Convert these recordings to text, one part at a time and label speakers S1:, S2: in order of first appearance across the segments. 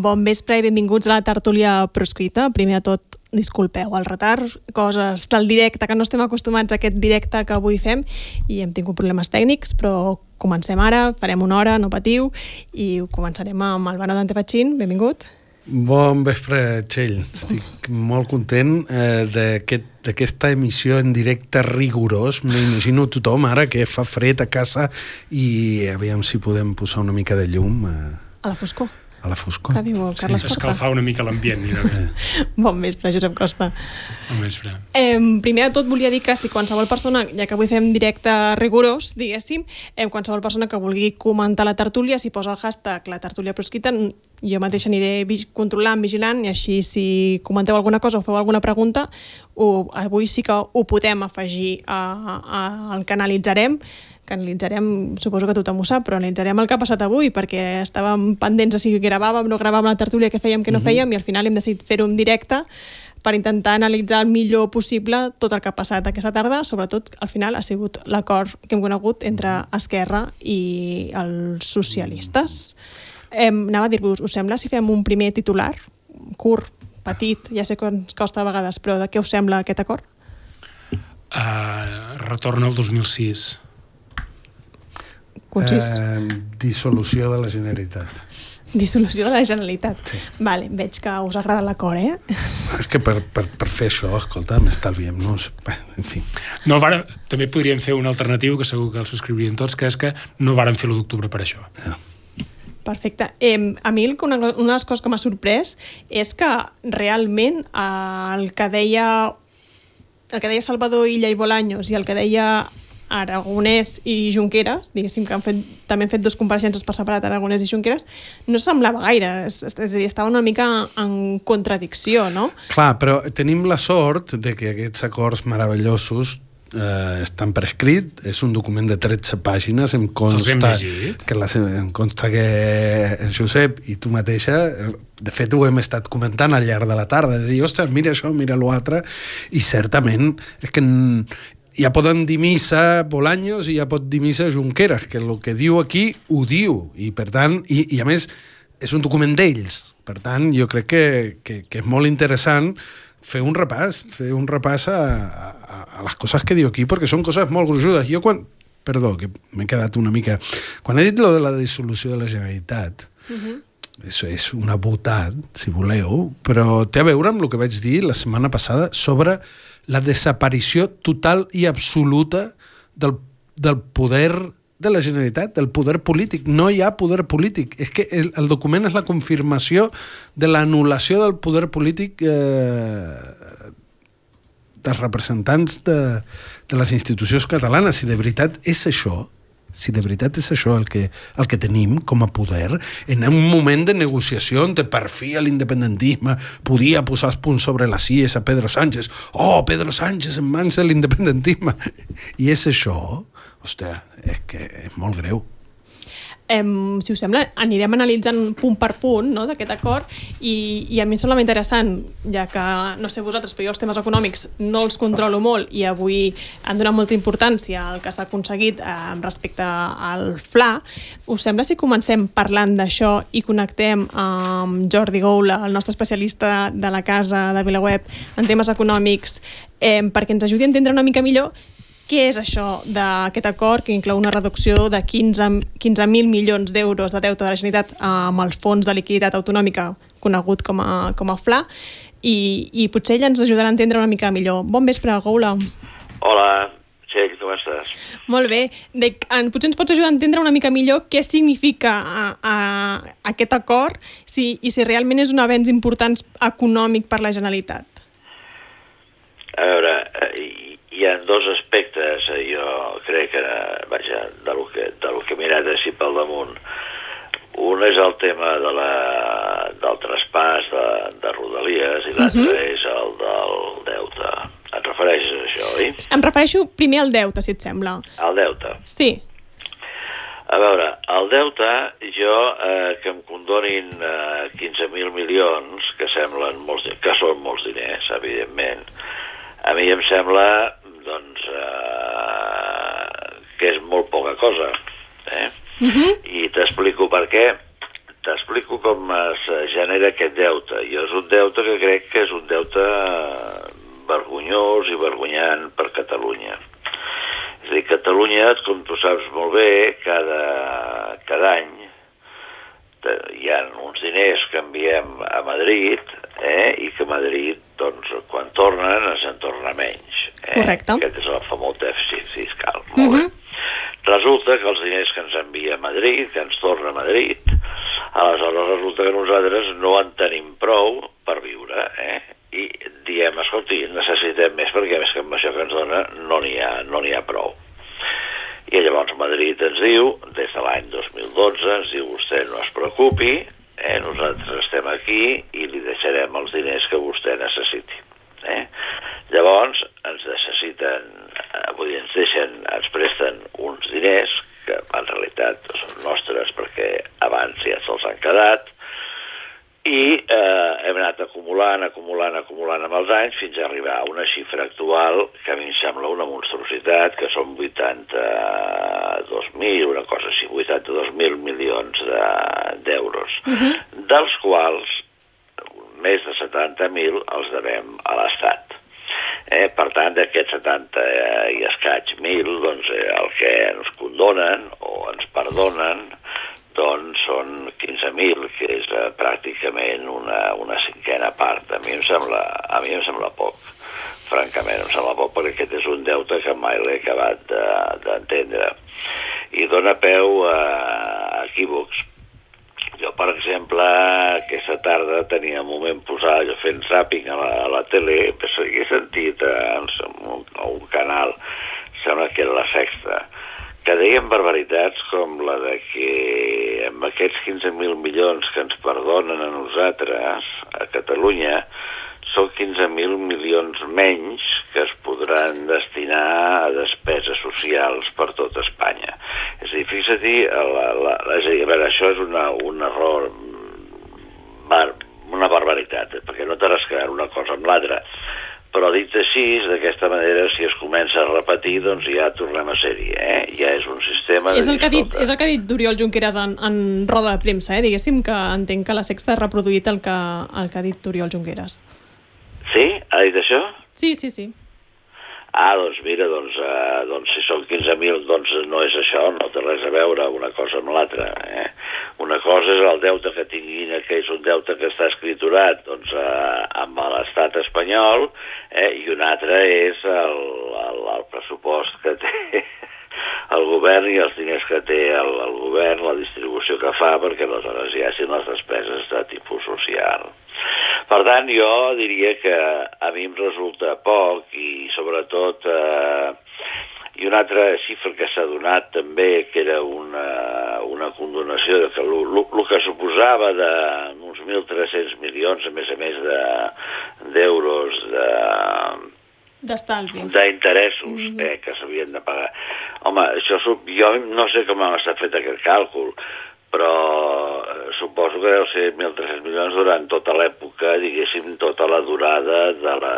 S1: Bon vespre i benvinguts a la tertúlia proscrita. Primer de tot, disculpeu el retard, coses del directe, que no estem acostumats a aquest directe que avui fem i hem tingut problemes tècnics, però comencem ara, farem una hora, no patiu, i començarem amb el Bano Dante Fatxin. Benvingut.
S2: Bon vespre, Txell. Estic molt content eh, d'aquesta aquest, emissió en directe rigorós. M'imagino tothom ara que fa fred a casa i aviam si podem posar una mica de llum. Eh,
S1: a la foscor
S2: a la foscor.
S1: Que diu Carles
S3: sí. Porta? Escalfar una mica l'ambient,
S1: bon vespre, Josep Costa.
S3: Bon vespre.
S1: Eh, primer de tot volia dir que si qualsevol persona, ja que avui fem directe rigorós, diguéssim, eh, qualsevol persona que vulgui comentar la tertúlia, si posa el hashtag la tertúlia proscrita, jo mateixa aniré controlant, vigilant, i així si comenteu alguna cosa o feu alguna pregunta, ho, avui sí que ho podem afegir a, a, al que analitzarem, que analitzarem, suposo que tothom ho sap, però analitzarem el que ha passat avui, perquè estàvem pendents de si gravàvem, no gravàvem la tertúlia, que fèiem, que no mhm. fèiem, mm -hmm. i al final hem decidit fer-ho en directe per intentar analitzar el millor possible tot el que ha passat aquesta tarda, sobretot al final ha sigut l'acord que hem conegut entre Esquerra i els socialistes. Eh, anava a dir-vos, us sembla si fem un primer titular, curt, petit, ja sé que ens costa a vegades, però de què us sembla aquest acord?
S3: Uh, retorna al 2006
S2: Eh, dissolució de la Generalitat.
S1: Dissolució de la Generalitat. Sí. Vale, veig que us agrada l'acord, eh?
S2: És que per, per, per fer això, escolta, m'estalviem-nos... En fi.
S3: No, vara, també podríem fer un alternatiu, que segur que el subscriurien tots, que és que no varen fer l'1 d'octubre per això. Ja.
S1: Perfecte. Eh, a mi una, una de les coses que m'ha sorprès és que realment eh, el que deia el que deia Salvador Illa i Bolaños i el que deia Aragonès i Junqueras, diguéssim que han fet, també han fet dos compareixences per separat, Aragonès i Junqueras, no semblava gaire, és, és a dir, estava una mica en contradicció, no?
S2: Clar, però tenim la sort de que aquests acords meravellosos eh, estan per escrit, és un document de 13 pàgines, em consta, que la, em consta que en Josep i tu mateixa, eh, de fet ho hem estat comentant al llarg de la tarda, de dir, ostres, mira això, mira l'altre, i certament és que ja poden dir missa Bolaños i ja pot dir missa Junqueras, que el que diu aquí ho diu, i per tant, i, i a més és un document d'ells, per tant jo crec que, que, que és molt interessant fer un repàs, fer un repàs a, a, a les coses que diu aquí, perquè són coses molt gruixudes. Jo quan, perdó, que m'he quedat una mica... Quan he dit lo de la dissolució de la Generalitat, uh -huh. és, és una botat, si voleu, però té a veure amb el que vaig dir la setmana passada sobre la desaparició total i absoluta del, del poder de la Generalitat, del poder polític. No hi ha poder polític. És que el, el document és la confirmació de l'anul·lació del poder polític eh, dels representants de, de les institucions catalanes. Si de veritat és això, si de veritat és això el que, el que tenim com a poder, en un moment de negociació on per fi l'independentisme podia posar els punts sobre les cies a Pedro Sánchez. Oh, Pedro Sánchez en mans de l'independentisme. I és això, hòstia, és que és molt greu
S1: eh, si us sembla, anirem analitzant punt per punt no, d'aquest acord i, i a mi em sembla interessant, ja que, no sé vosaltres, però jo els temes econòmics no els controlo molt i avui han donat molta importància al que s'ha aconseguit eh, respecte al FLA. Us sembla si comencem parlant d'això i connectem amb Jordi Goula, el nostre especialista de la casa de VilaWeb en temes econòmics, eh, perquè ens ajudi a entendre una mica millor què és això d'aquest acord que inclou una reducció de 15.000 15 milions d'euros de deute de la Generalitat amb el Fons de Liquiditat Autonòmica conegut com a, com a FLA i, i potser ell ens ajudarà a entendre una mica millor. Bon vespre, Goula.
S4: Hola, Txell, com estàs?
S1: Molt bé. De, en, potser ens pots ajudar a entendre una mica millor què significa a, a, aquest acord si, i si realment és un avenç important econòmic per la Generalitat.
S4: A veure, eh, hi ha dos aspectes, eh, jo crec que, vaja, de lo que, de lo que he mirat així pel damunt. Un és el tema de la, del traspàs de, de Rodalies i l'altre uh mhm. -huh. és el del deute. Et refereixes a això, oi?
S1: Em refereixo primer al deute, si et sembla.
S4: Al deute?
S1: Sí.
S4: A veure, el deute, jo, eh, que em condonin eh, 15.000 milions, que semblen molts, que són molts diners, evidentment, a mi em sembla doncs, eh, que és molt poca cosa. Eh? Uh mhm. -huh. I t'explico per què. explico com es genera aquest deute. Jo és un deute que crec que és un deute vergonyós i vergonyant per Catalunya. És a dir, Catalunya, com tu saps molt bé, cada, cada any hi ha uns diners que enviem a Madrid eh, i que Madrid, doncs, quan tornen, ens en torna menys.
S1: Eh? Correcte.
S4: Aquest és el famós dèficit fiscal. Molt uh -huh. bé. Mhm. Resulta que els diners que ens envia a Madrid, que ens torna a Madrid, aleshores resulta que nosaltres no en tenim prou per viure, eh? I diem, escolti, necessitem més perquè més que amb això que ens dona no n'hi ha, no ha prou. I llavors Madrid ens diu, des de l'any 2012, ens diu vostè no es preocupi, eh, nosaltres estem aquí i li deixarem els diners que vostè necessiti. Eh? Llavors ens necessiten, avui ens deixen, ens presten uns diners que en realitat són nostres perquè abans ja se'ls han quedat, i eh, hem anat acumulant, acumulant, acumulant amb els anys fins a arribar a una xifra actual que a mi em sembla una monstruositat, que són 82.000, una cosa així, 82.000 milions d'euros, de, uh -huh. dels quals més de 70.000 els devem a l'Estat. Eh, per tant, d'aquests 70 eh, i escaig mil, doncs, eh, el que ens condonen o ens perdonen doncs són 15.000, que és eh, pràcticament una, una cinquena part. A mi em sembla, a mi em sembla poc, francament, em sembla poc, perquè aquest és un deute que mai l'he acabat d'entendre. De, I dona peu a equívocs. Jo, per exemple, aquesta tarda tenia un moment posat, jo fent zapping a la, a la tele, he sentit a, a un, a un canal, sembla que era la sexta, que deien barbaritats com la de que amb aquests 15.000 milions que ens perdonen a nosaltres, a Catalunya, són 15.000 milions menys que es podran destinar a despeses socials per tot Espanya. És a dir, fixa-t'hi, la, és a dir, a veure, això és una, un error, bar, una barbaritat, eh, perquè no t'ha res una cosa amb l'altra però dit així, d'aquesta manera, si es comença a repetir, doncs ja tornem a ser-hi, eh? Ja és un sistema...
S1: És el, que ha dit, és el que ha dit Oriol Junqueras en, en roda de premsa, eh? Diguéssim que entenc que la Sexta ha reproduït el que, el que ha dit Oriol Junqueras.
S4: Sí? Ha dit això?
S1: Sí, sí, sí.
S4: Ah, doncs mira, doncs, eh, doncs si són 15.000, doncs no és això, no té res a veure una cosa amb l'altra. Eh? Una cosa és el deute que tinguin, que és un deute que està escriturat doncs, eh, amb l'estat espanyol, eh? i una altra és el, el, el pressupost que té el govern i els diners que té el, el govern, la distribució que fa, perquè aleshores hi hagin les despeses de tipus social. Per tant, jo diria que a mi em resulta poc i sobretot eh, i una altra xifra que s'ha donat també, que era una, una condonació de que el que suposava de uns 1.300 milions, a més a més d'euros de,
S1: d'estalvi.
S4: D'interessos mm -hmm. eh, que s'havien de pagar. Home, això, jo no sé com s'ha fet aquest càlcul, però suposo que deu ser 1.300 milions durant tota l'època, diguéssim, tota la durada de la,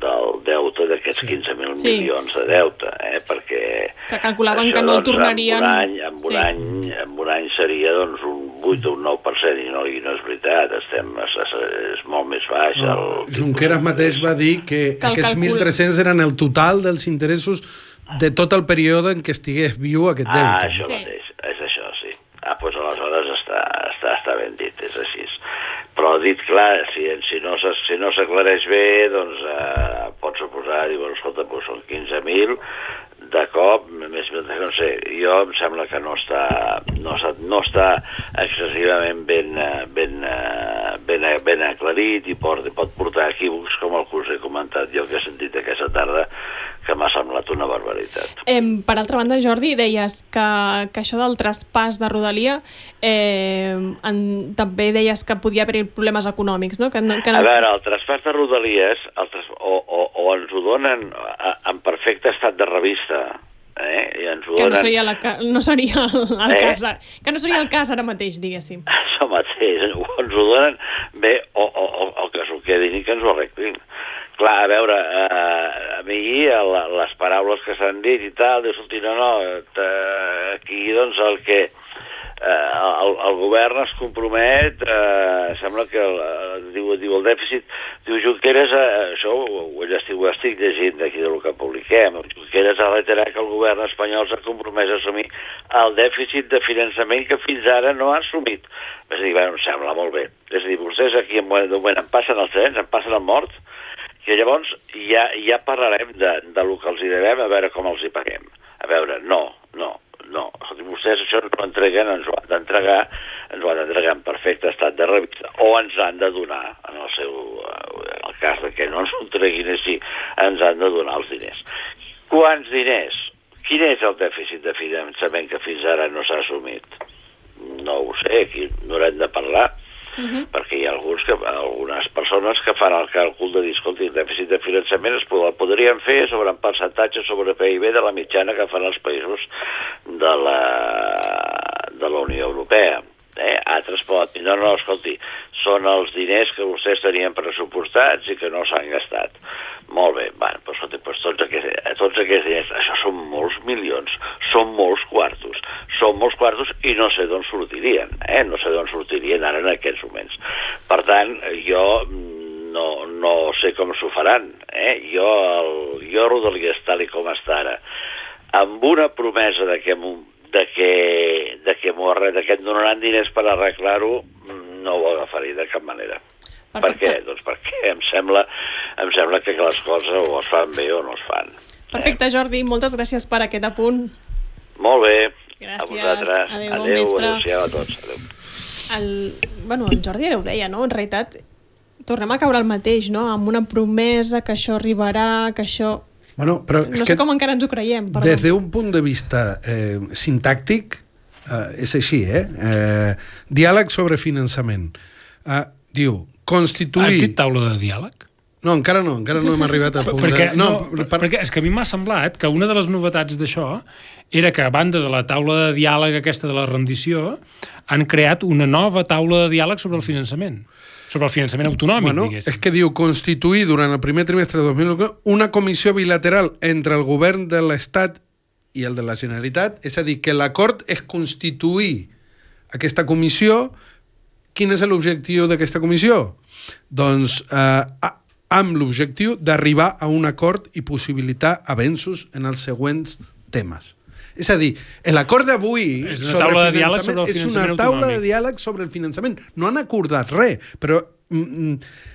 S4: del deute d'aquests sí. 15.000 sí. milions de deute, eh? perquè...
S1: Que calculaven això, que no doncs, tornarien...
S4: En un any, en un, sí. any, en un any seria doncs, un 8 o un 9%, i no, i no és veritat, estem, és, és molt més baix. No,
S2: el Junqueras mateix va dir que, que aquests calcul... 1.300 eren el total dels interessos de tot el període en què estigués viu aquest
S4: ah,
S2: deute.
S4: Ah, això sí. mateix ah, doncs aleshores està, està, està ben dit, és així. Però dit clar, si, si no si no bé, doncs eh, pot suposar, dir, bueno, escolta, doncs són 15.000, de cop, més no sé, jo em sembla que no està, no està, no està excessivament ben, ben, ben, ben aclarit i pot, pot portar equívocs com el que us he comentat jo que he sentit aquesta tarda que m'ha semblat una barbaritat.
S1: Eh, per altra banda, Jordi, deies que, que això del traspàs de Rodalia eh, en, també deies que podia haver problemes econòmics, no? Que, que
S4: no... A veure, el traspàs de Rodalies el tras... o, o, o ens ho donen en perfecte estat de revista, eh? I ens ho
S1: que no seria, la, no seria el eh? cas que no seria el cas ara mateix, diguéssim
S4: això mateix, ens ho donen bé o, o, o, o que s'ho quedin i que ens ho arreglin clar, a veure eh, a mi les paraules que s'han dit i tal, dius, no, no, aquí doncs el que eh, el, el govern es compromet, eh, sembla que el, eh, diu, diu el dèficit, diu Junqueras, eh, això ho, ho, estic, ho estic llegint d'aquí del que publiquem, Junqueras ha reiterat que el govern espanyol s'ha compromès a assumir el dèficit de finançament que fins ara no ha assumit. És a dir, bueno, em sembla molt bé. És a dir, vostès aquí en moment em passen els trens, em passen el mort, que llavors ja, ja parlarem de, de lo que els hi devem a veure com els hi paguem. A veure, no, no, no, vostès això no ho entreguen, ens ho han d'entregar, ens ho han d'entregar en perfecte estat de revista, o ens han de donar, en el seu en eh, el cas de que no ens ho entreguin així, ens han de donar els diners. Quants diners? Quin és el dèficit de finançament que fins ara no s'ha assumit? No ho sé, aquí no haurem de parlar -huh. perquè hi ha alguns que, algunes persones que fan el càlcul de dir, escolti, el dèficit de finançament es pod podrien fer sobre un percentatge sobre PIB de la mitjana que fan els països de la, de la Unió Europea. Eh? Altres poden dir, no, no, escolti, són els diners que vostès tenien pressupostats i que no s'han gastat. Molt bé, bueno, doncs, escolti, doncs tots, aquests, tots aquests diners, això són molts milions, són molts quartos, són molts quartos i no sé d'on sortirien, eh? no sé d'on sortirien ara en aquests moments. Per tant, jo no, no sé com s'ho faran. Eh? Jo, el, jo Rodalies, tal com està ara, amb una promesa de que, de que, de que, de que et donaran diners per arreglar-ho, no ho agafaré de cap manera. Perfecte. Per què? Doncs perquè em sembla, em sembla que les coses o es fan bé o no es fan.
S1: Perfecte, Jordi, moltes gràcies per aquest apunt.
S4: Molt bé.
S1: Gràcies. A vosaltres. Adéu, adéu bon vespre.
S4: Adéu, a tots. Adéu.
S1: El, bueno, el Jordi ara ho deia, no? En realitat, tornem a caure al mateix, no? Amb una promesa que això arribarà, que això...
S2: Bueno, però
S1: no sé com encara ens ho creiem.
S2: Perdó. Des d'un punt de vista eh, sintàctic, eh, és així, eh? eh? Diàleg sobre finançament. Eh, diu, constituir...
S3: Has dit taula de diàleg?
S2: No, encara no, encara no hem arribat a punt
S3: perquè, de... No, no, per... perquè és que a mi m'ha semblat que una de les novetats d'això era que a banda de la taula de diàleg aquesta de la rendició han creat una nova taula de diàleg sobre el finançament sobre el finançament autonòmic,
S2: bueno,
S3: diguéssim.
S2: És que diu constituir durant el primer trimestre de 2021 una comissió bilateral entre el govern de l'Estat i el de la Generalitat, és a dir, que l'acord és constituir aquesta comissió. Quin és l'objectiu d'aquesta comissió? Doncs eh, amb l'objectiu d'arribar a un acord i possibilitar avenços en els següents temes. És a dir, l'acord d'avui
S3: és una taula de diàleg sobre el
S2: finançament és una taula
S3: autonòmic.
S2: de diàleg sobre el finançament. No han acordat res, però mm, mm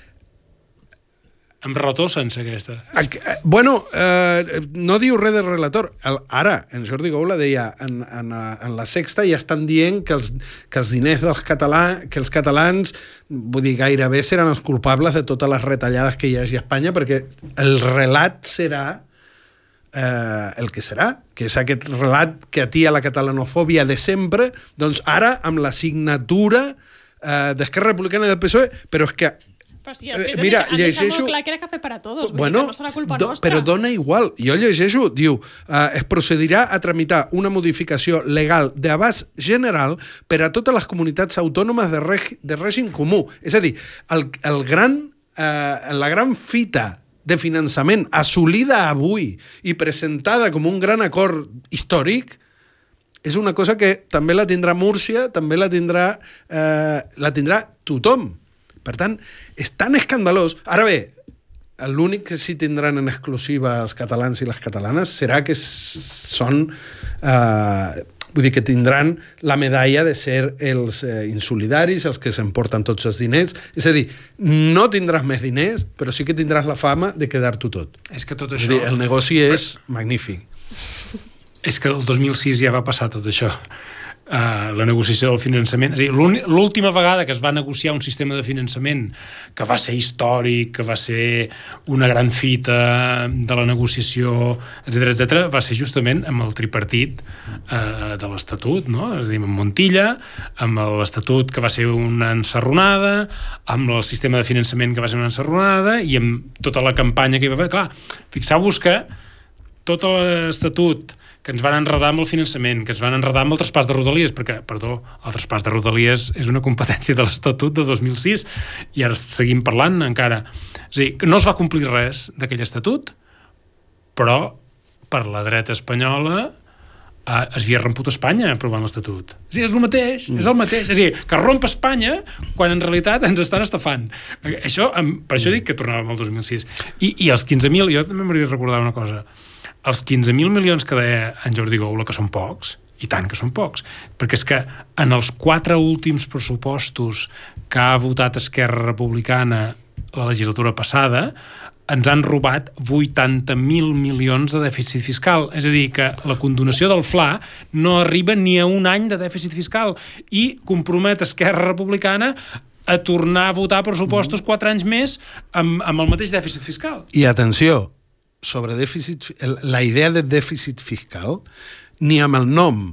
S3: amb relator sense aquesta.
S2: Eh, bueno, eh, no diu res de relator. El, ara, en Jordi Goula deia en, en, en la sexta ja estan dient que els, que els diners dels catalans, que els catalans, vull dir, gairebé seran els culpables de totes les retallades que hi hagi a Espanya, perquè el relat serà eh, el que serà, que és aquest relat que atia la catalanofòbia de sempre, doncs ara amb la signatura eh, d'Esquerra Republicana del PSOE, però és que
S1: però sí, eh, Mira, llegeixo... molt clar que era cafè per a tots, bueno, no serà culpa
S2: do,
S1: nostra.
S2: Però dona igual. Jo llegeixo, diu, eh, es procedirà a tramitar una modificació legal d'abast general per a totes les comunitats autònomes de, reg, de règim comú. És a dir, el, el gran, eh, la gran fita de finançament assolida avui i presentada com un gran acord històric, és una cosa que també la tindrà Múrcia, també la tindrà, eh, la tindrà tothom. Per tant, és tan escandalós. Ara bé, l'únic que sí tindran en exclusiva els catalans i les catalanes serà que són... Eh, vull dir que tindran la medalla de ser els eh, insolidaris, els que s'emporten tots els diners. És a dir, no tindràs més diners, però sí que tindràs la fama de quedar-t'ho tot.
S3: És que tot això...
S2: dir, el negoci és magnífic.
S3: És que el 2006 ja va passar tot això uh, la negociació del finançament. És a dir, l'última vegada que es va negociar un sistema de finançament que va ser històric, que va ser una gran fita de la negociació, etc etc, va ser justament amb el tripartit uh, de l'Estatut, no? És a dir, amb Montilla, amb l'Estatut que va ser una encerronada, amb el sistema de finançament que va ser una encerronada i amb tota la campanya que hi va haver. Clar, fixeu-vos que tot l'Estatut que ens van enredar amb el finançament, que ens van enredar amb el traspàs de Rodalies, perquè, perdó, el traspàs de Rodalies és una competència de l'Estatut de 2006 i ara seguim parlant encara. És a dir, no es va complir res d'aquell estatut, però per la dreta espanyola uh, es havia romput Espanya aprovant l'Estatut. És és el mateix, és el mateix. És dir, que romp Espanya quan en realitat ens estan estafant. Això, per això dic que tornàvem al 2006. I, i els 15.000, jo també m'hauria de recordar una cosa, els 15.000 milions que deia en Jordi Goula, que són pocs, i tant que són pocs, perquè és que en els quatre últims pressupostos que ha votat Esquerra Republicana la legislatura passada, ens han robat 80.000 milions de dèficit fiscal. És a dir, que la condonació del FLA no arriba ni a un any de dèficit fiscal i compromet Esquerra Republicana a tornar a votar pressupostos quatre anys més amb, amb el mateix dèficit fiscal.
S2: I atenció, sobre dèficit, la idea de dèficit fiscal, ni amb el nom,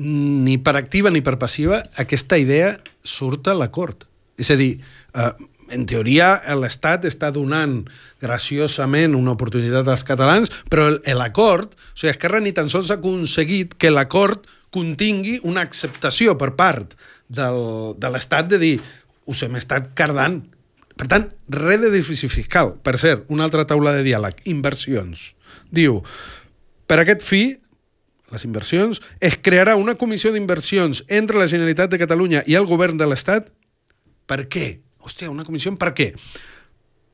S2: ni per activa ni per passiva, aquesta idea surt a l'acord. És a dir, eh, en teoria l'Estat està donant graciosament una oportunitat als catalans, però l'acord, o sigui, Esquerra ni tan sols ha aconseguit que l'acord contingui una acceptació per part del, de l'Estat de dir us hem estat cardant. Per tant, res de dèficit fiscal. Per cert, una altra taula de diàleg, inversions. Diu, per aquest fi, les inversions, es crearà una comissió d'inversions entre la Generalitat de Catalunya i el govern de l'Estat. Per què? Hòstia, una comissió per què?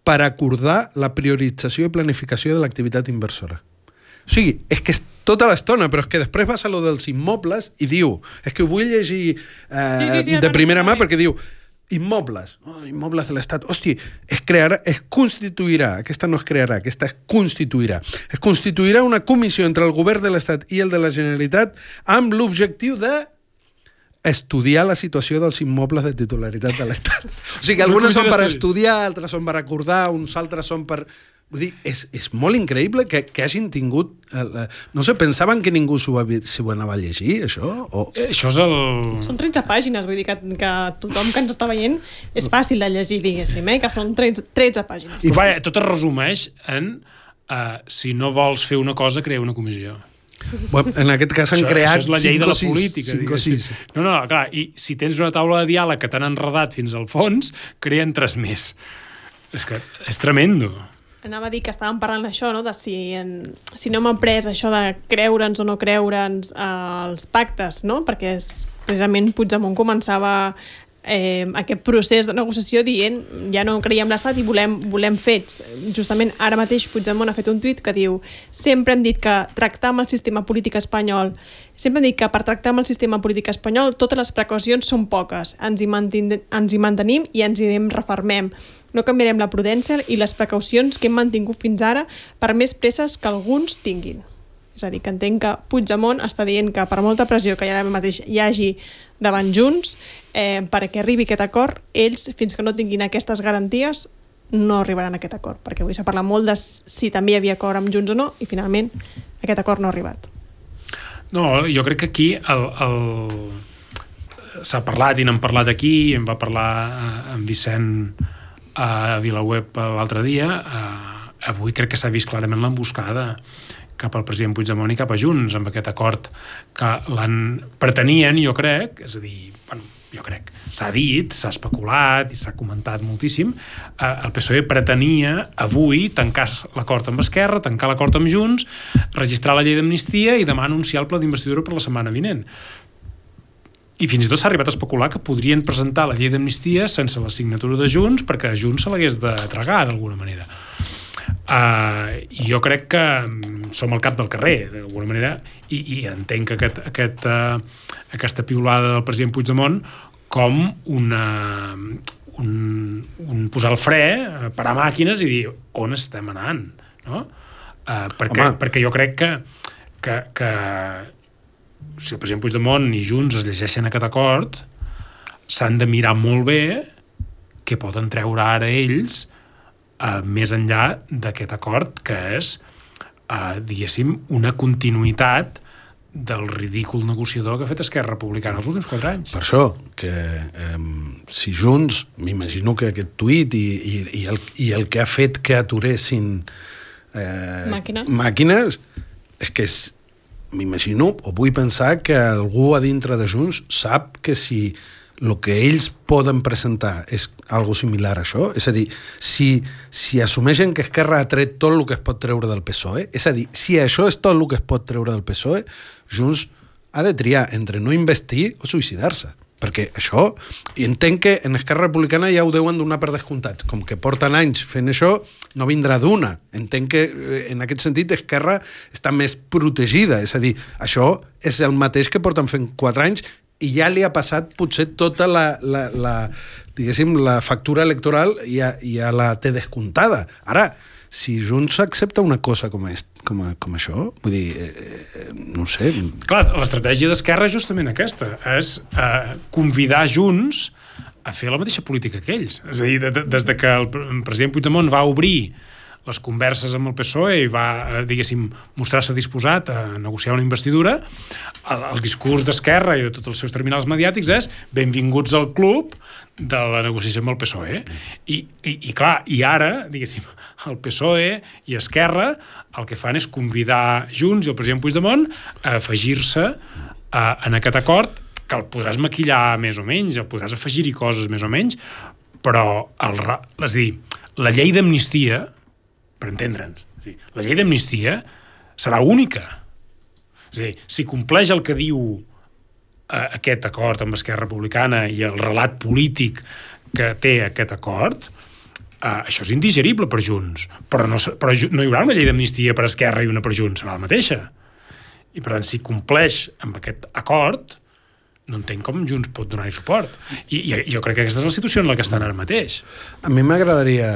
S2: Per acordar la priorització i planificació de l'activitat inversora. O sigui, és que és tota l'estona, però és que després vas a lo dels immobles i diu, és que ho vull llegir eh, sí, sí, sí, de primera mà perquè diu immobles, oh, immobles de l'Estat, hosti, es crearà, es constituirà, aquesta no es crearà, aquesta es constituirà, es constituirà una comissió entre el govern de l'Estat i el de la Generalitat amb l'objectiu de estudiar la situació dels immobles de titularitat de l'Estat. O sigui, algunes són per estudiar, altres són per acordar, uns altres són per... Vull dir, és, és molt increïble que, que hagin tingut... Eh, no sé, pensaven que ningú s'ho anava a llegir, això? O...
S3: Eh, això és el...
S1: Són 13 pàgines, vull dir que, que tothom que ens està veient és fàcil de llegir, diguéssim, eh? que són 13, 13 pàgines.
S3: I vaja, tot es resumeix en uh, si no vols fer una cosa, crea una comissió.
S2: Bueno, en aquest cas han
S3: això,
S2: creat
S3: això és la llei de la política.
S2: 5 o 6.
S3: No, no, clar, i si tens una taula de diàleg que t'han enredat fins al fons, creen tres més. És que és tremendo.
S1: Anava a dir que estàvem parlant d'això, no? de si, en, si no m'ha pres això de creure'ns o no creure'ns eh, els pactes, no? perquè és, precisament Puigdemont començava eh, aquest procés de negociació dient ja no creiem l'Estat i volem, volem fets. Justament ara mateix Puigdemont ha fet un tuit que diu sempre hem dit que tractar amb el sistema polític espanyol sempre hem dit que per tractar amb el sistema polític espanyol totes les precaucions són poques. Ens hi, ens hi mantenim i ens hi refermem. No canviarem la prudència i les precaucions que hem mantingut fins ara per més presses que alguns tinguin. És a dir, que entenc que Puigdemont està dient que per molta pressió que ara mateix hi hagi davant Junts, eh, perquè arribi aquest acord, ells, fins que no tinguin aquestes garanties, no arribaran a aquest acord, perquè avui s'ha parlat molt de si també hi havia acord amb Junts o no, i finalment aquest acord no ha arribat.
S3: No, jo crec que aquí el, el... s'ha parlat i n'hem parlat aquí, em va parlar eh, en Vicent a Vilaweb l'altre dia, eh, avui crec que s'ha vist clarament l'emboscada cap al president Puigdemont i cap a Junts, amb aquest acord que l'han pretenien, jo crec, és a dir, bueno, jo crec, s'ha dit, s'ha especulat i s'ha comentat moltíssim, eh, el PSOE pretenia avui tancar l'acord amb Esquerra, tancar l'acord amb Junts, registrar la llei d'amnistia i demà anunciar el pla d'investidura per la setmana vinent. I fins i tot s'ha arribat a especular que podrien presentar la llei d'amnistia sense la signatura de Junts perquè Junts se l'hagués de tragar d'alguna manera. Uh, jo crec que mm, som al cap del carrer, d'alguna manera, i, i entenc que aquest, aquest, uh, aquesta piulada del president Puigdemont com una, un, un posar el fre, uh, parar màquines i dir on estem anant, no? Uh, perquè, Home. perquè jo crec que, que, que si el president Puigdemont i Junts es llegeixen aquest acord, s'han de mirar molt bé què poden treure ara ells eh, més enllà d'aquest acord que és, eh, diguéssim, una continuïtat del ridícul negociador que ha fet Esquerra Republicana els últims quatre anys.
S2: Per això, que eh, si Junts, m'imagino que aquest tuit i, i, i, el, i el que ha fet que aturessin
S1: eh, màquines.
S2: màquines és que és, m'imagino, o vull pensar que algú a dintre de Junts sap que si el que ells poden presentar és algo similar a això? És a dir, si, si assumeixen que Esquerra ha tret tot el que es pot treure del PSOE, és a dir, si això és tot el que es pot treure del PSOE, Junts ha de triar entre no investir o suïcidar-se perquè això, i entenc que en Esquerra Republicana ja ho deuen donar per descomptats, com que porten anys fent això, no vindrà d'una. Entenc que eh, en aquest sentit Esquerra està més protegida, és a dir, això és el mateix que porten fent quatre anys i ja li ha passat potser tota la, la, la diguéssim, la factura electoral ja, ja la té descomptada. Ara, si Junts accepta una cosa com, és, com, com això, vull dir, eh, eh, no sé...
S3: Clar, l'estratègia d'Esquerra és justament aquesta, és eh, convidar Junts a fer la mateixa política que ells. És a dir, de, de, des de que el president Puigdemont va obrir les converses amb el PSOE i va, eh, diguéssim, mostrar-se disposat a negociar una investidura, el, el discurs d'Esquerra i de tots els seus terminals mediàtics és benvinguts al club de la negociació amb el PSOE. I, i, i clar, i ara, diguéssim, el PSOE i Esquerra el que fan és convidar Junts i el president Puigdemont a afegir-se en aquest acord que el podràs maquillar més o menys, el podràs afegir-hi coses més o menys, però el, és a dir, la llei d'amnistia, per entendre'ns, la llei d'amnistia serà única. És dir, si compleix el que diu eh, aquest acord amb Esquerra Republicana i el relat polític que té aquest acord, Uh, això és indigerible per Junts, però no, però no hi haurà una llei d'amnistia per Esquerra i una per Junts, serà la mateixa. I per tant, si compleix amb aquest acord, no entenc com Junts pot donar-hi suport. I, I jo crec que aquesta és la situació en la que estan ara mateix.
S2: A mi m'agradaria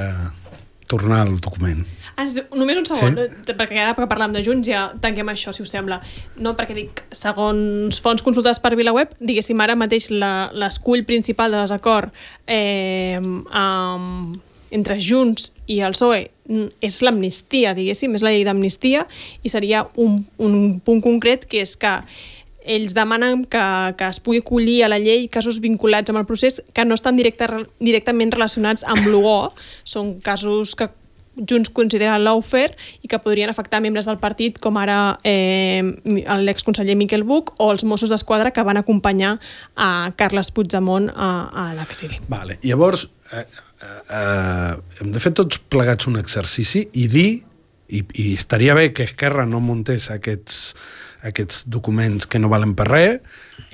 S2: tornar al document.
S1: Ah, només un segon, sí? perquè ara que parlam de Junts ja tanquem això, si us sembla. No, perquè dic, segons fonts consultades per VilaWeb, diguéssim, ara mateix l'escull principal de desacord eh, amb entre Junts i el PSOE és l'amnistia, diguéssim, és la llei d'amnistia i seria un, un punt concret que és que ells demanen que, que es pugui acollir a la llei casos vinculats amb el procés que no estan directe, directament relacionats amb l'UGO, són casos que Junts considera l'Aufer i que podrien afectar membres del partit com ara eh, l'exconseller Miquel Buch o els Mossos d'Esquadra que van acompanyar a Carles Puigdemont a, a l'exili.
S2: Vale. Llavors, eh, eh, hem de fer tots plegats un exercici i dir, i, i estaria bé que Esquerra no muntés aquests, aquests documents que no valen per res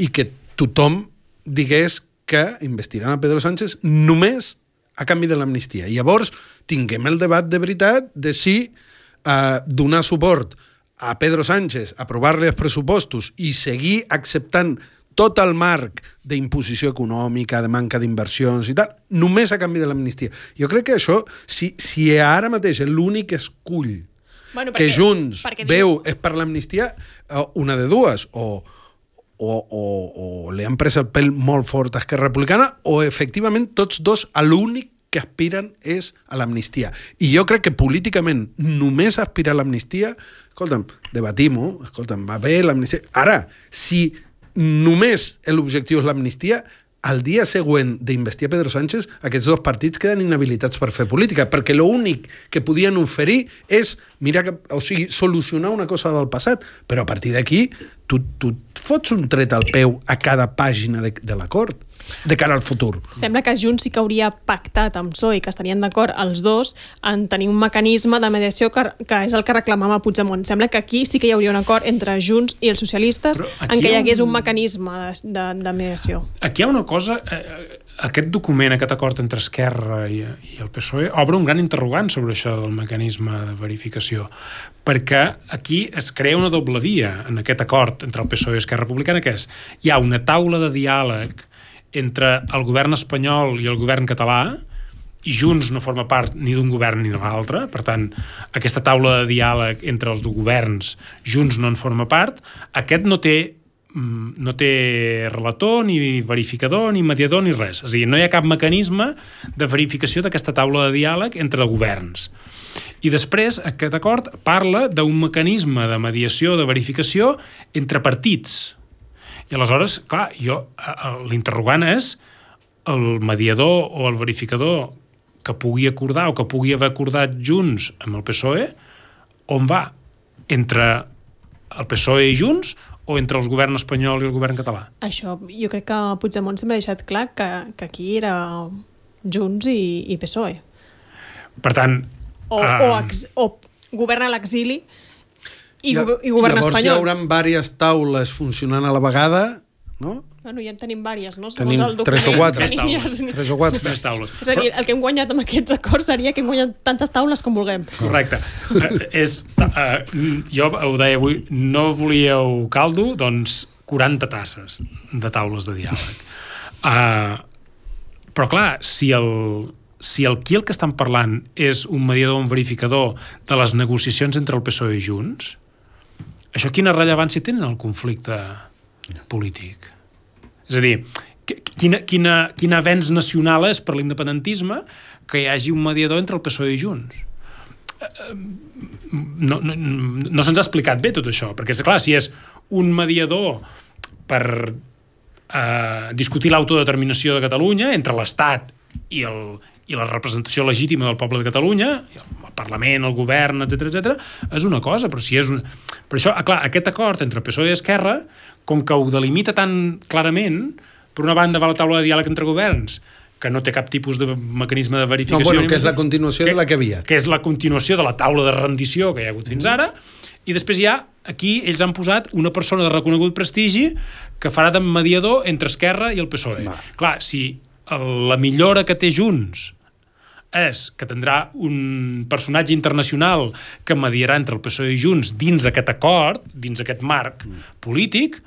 S2: i que tothom digués que investiran a Pedro Sánchez només a canvi de l'amnistia. Llavors, tinguem el debat de veritat de si eh, donar suport a Pedro Sánchez, aprovar-li els pressupostos i seguir acceptant tot el marc d'imposició econòmica, de manca d'inversions i tal, només a canvi de l'amnistia. Jo crec que això, si, si ara mateix l'únic escull bueno, perquè, que Junts perquè veu és per l'amnistia, eh, una de dues, o, o, o, o li han pres el pèl molt fort a Esquerra Republicana, o efectivament tots dos a l'únic que aspiren és a l'amnistia. I jo crec que políticament només aspirar a l'amnistia, escolta'm, debatim-ho, escolta'm, va bé l'amnistia... Ara, si només l'objectiu és l'amnistia, al dia següent d'investir Pedro Sánchez, aquests dos partits queden inhabilitats per fer política, perquè l'únic que podien oferir és, mira, que, o sigui, solucionar una cosa del passat, però a partir d'aquí tu, tu fots un tret al peu a cada pàgina de, de l'acord de cara al futur.
S1: Sembla que Junts sí que hauria pactat amb PSOE i que estarien d'acord els dos en tenir un mecanisme de mediació que, que és el que reclamava Puigdemont. Sembla que aquí sí que hi hauria un acord entre Junts i els socialistes en què hi hagués un, un mecanisme de, de, de mediació.
S3: Aquí hi ha una cosa... Eh, eh, aquest document, aquest acord entre Esquerra i, i el PSOE obre un gran interrogant sobre això del mecanisme de verificació, perquè aquí es crea una doble via en aquest acord entre el PSOE i Esquerra Republicana, que és hi ha una taula de diàleg entre el govern espanyol i el govern català, i Junts no forma part ni d'un govern ni de l'altre, per tant, aquesta taula de diàleg entre els dos governs, Junts no en forma part, aquest no té mm, no té relator, ni verificador, ni mediador, ni res. És a dir, no hi ha cap mecanisme de verificació d'aquesta taula de diàleg entre governs. I després, aquest acord parla d'un mecanisme de mediació, de verificació entre partits. I aleshores, clar, jo, l'interrogant és el mediador o el verificador que pugui acordar o que pugui haver acordat junts amb el PSOE, on va? Entre el PSOE i Junts o entre el govern espanyol i el govern català?
S1: Això, jo crec que Puigdemont sempre ha deixat clar que, que aquí era Junts i, i PSOE.
S3: Per tant...
S1: O, uh... o, ex, o govern a l'exili I, i govern
S2: llavors
S1: espanyol.
S2: hi haurà diverses taules funcionant a la vegada, no?
S1: Bueno, ja en tenim vàries, no?
S2: Tenim
S1: el document.
S2: tres o quatre.
S1: Tenim ja-
S2: Tres o quatre.
S3: Més taules.
S1: És a dir, el que hem guanyat amb aquests acords seria que hem guanyat tantes taules com vulguem.
S3: Correcte. Uh, és, uh, jo ho deia avui, no volíeu caldo, doncs 40 tasses de taules de diàleg. Uh, però clar, si el, si el qui el que estan parlant és un mediador, un verificador de les negociacions entre el PSOE i Junts, això quina rellevància té en el conflicte polític? És a dir, qui- quina, quina, quin avenç nacional és per l'independentisme que hi hagi un mediador entre el PSOE i Junts? no, no, no se'ns ha explicat bé tot això, perquè és clar, si és un mediador per eh, discutir l'autodeterminació de Catalunya entre l'Estat i, el, i la representació legítima del poble de Catalunya, el Parlament, el govern, etc etc, és una cosa, però si és un... Per això, ah, clar, aquest acord entre PSOE i Esquerra, com que ho delimita tan clarament, per una banda va la taula de diàleg entre governs, que no té cap tipus de mecanisme de
S2: No,
S3: verificació.
S2: bueno, que és la continuació de la que havia.
S3: Que és la continuació de la taula de rendició que hi ha hagut fins ara, i després hi ha, aquí, ells han posat una persona de reconegut prestigi que farà de mediador entre Esquerra i el PSOE.
S2: Va.
S3: Clar, si la millora que té Junts és que tindrà un personatge internacional que mediarà entre el PSOE i Junts dins aquest acord, dins aquest marc polític,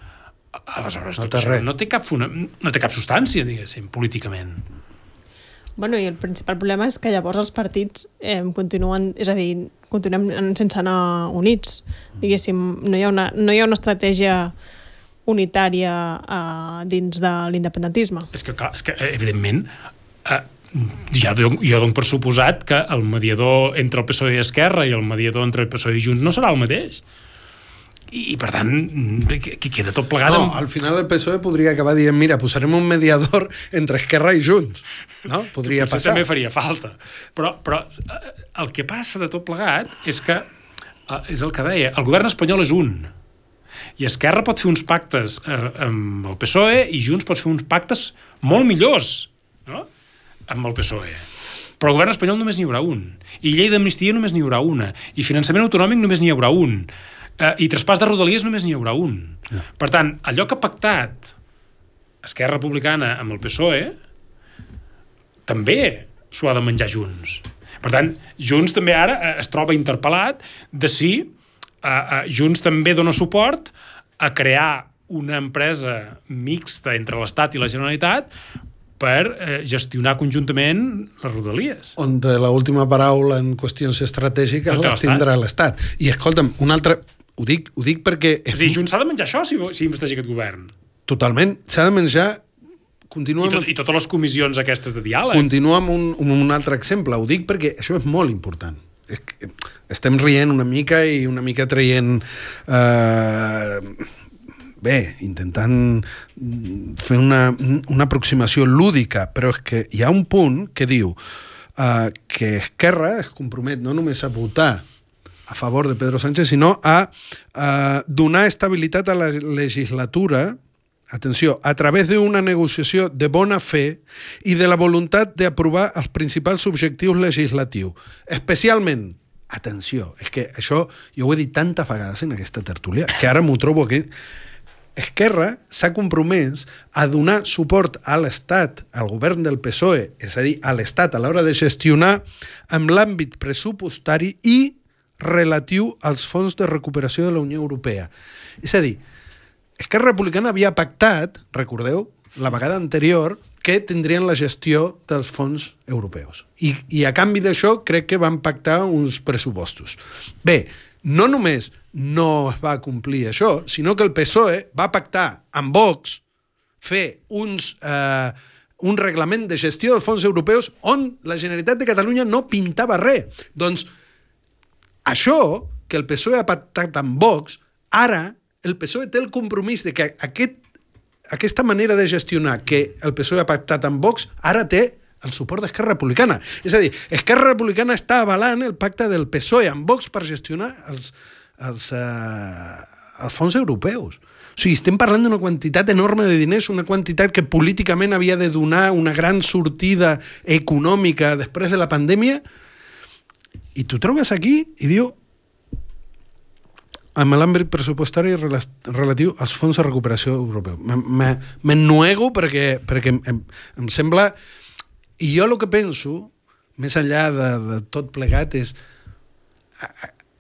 S3: aleshores
S2: No
S3: tot
S2: té res.
S3: no té cap, funa, no té cap substància, diguéssim, políticament.
S1: Bueno, i el principal problema és que llavors els partits eh, continuen, és a dir, continuem sense anar units. Diguéssim, no hi ha una, no hi ha una estratègia unitària eh, dins de l'independentisme.
S3: És que, clar, és que eh, evidentment, eh, ja dono, jo dono per suposat que el mediador entre el PSOE i Esquerra i el mediador entre el PSOE i Junts no serà el mateix. I, i per tant, que, que queda tot plegat
S2: No,
S3: amb...
S2: al final el PSOE podria acabar dient mira, posarem un mediador entre Esquerra i Junts. No? Podria
S3: Potser
S2: passar.
S3: també faria falta. Però, però eh, el que passa de tot plegat és que, eh, és el que deia, el govern espanyol és un. I Esquerra pot fer uns pactes eh, amb el PSOE i Junts pot fer uns pactes molt millors no? amb el PSOE. Però el govern espanyol només n'hi haurà un. I llei d'amnistia només n'hi haurà una. I finançament autonòmic només n'hi haurà un. Eh, I traspàs de rodalies només n'hi haurà un. Per tant, allò que ha pactat Esquerra Republicana amb el PSOE també s'ho ha de menjar Junts. Per tant, Junts també ara eh, es troba interpel·lat de si eh, eh, Junts també dona suport a crear una empresa mixta entre l'Estat i la Generalitat per eh, gestionar conjuntament les rodalies.
S2: on l'última paraula en qüestions estratègiques
S3: té
S2: les tindrà l'Estat. I escolta'm, un altre... Ho dic, ho dic perquè
S3: És a dir, Junts s'ha de menjar això si, si investeix aquest govern.
S2: totalment s'ha de menjar... Continua
S3: I,
S2: amb,
S3: tot, I totes les comissions aquestes de diàleg.
S2: continua amb un, amb un altre exemple. Ho dic perquè això és molt important. És que estem rient una mica i una mica traient... Eh, bé, intentant fer una, una aproximació lúdica, però és que hi ha un punt que diu eh, que Esquerra es compromet no només a votar a favor de Pedro Sánchez, sinó a eh, donar estabilitat a la legislatura atenció, a través de una negociació de bona fe i de la voluntat d'aprovar els principals objectius legislatius. Especialment, atenció, és que això jo ho he dit tantes vegades en aquesta tertúlia, que ara m'ho trobo aquí. Esquerra s'ha compromès a donar suport a l'Estat, al govern del PSOE, és a dir, a l'Estat a l'hora de gestionar amb l'àmbit pressupostari i relatiu als fons de recuperació de la Unió Europea. És a dir, Esquerra Republicana havia pactat, recordeu, la vegada anterior, que tindrien la gestió dels fons europeus. I, i a canvi d'això crec que van pactar uns pressupostos. Bé, no només no es va complir això, sinó que el PSOE va pactar amb Vox fer uns, eh, un reglament de gestió dels fons europeus on la Generalitat de Catalunya no pintava res. Doncs això que el PSOE ha pactat amb Vox, ara el PSOE té el compromís de que aquest, aquesta manera de gestionar que el PSOE ha pactat amb Vox ara té el suport d'Esquerra Republicana. És a dir, Esquerra Republicana està avalant el pacte del PSOE amb Vox per gestionar els, els, eh, els fons europeus. O sigui, estem parlant d'una quantitat enorme de diners, una quantitat que políticament havia de donar una gran sortida econòmica després de la pandèmia, i tu trobes aquí i diu amb l'àmbit pressupostari relatiu als fons de recuperació europeu. Me'n nuego perquè, perquè em, em sembla... I jo el que penso, més enllà de, de tot plegat, és a,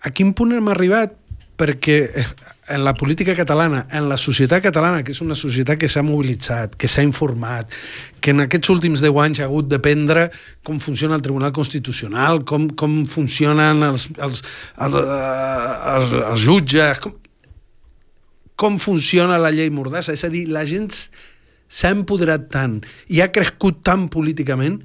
S2: a quin punt hem arribat perquè eh, en la política catalana, en la societat catalana, que és una societat que s'ha mobilitzat, que s'ha informat, que en aquests últims 10 anys ha hagut d'aprendre com funciona el Tribunal Constitucional, com, com funcionen els, els, els, eh, els, els jutges, com, com funciona la llei Mordassa. És a dir, la gent s'ha empoderat tant i ha crescut tant políticament,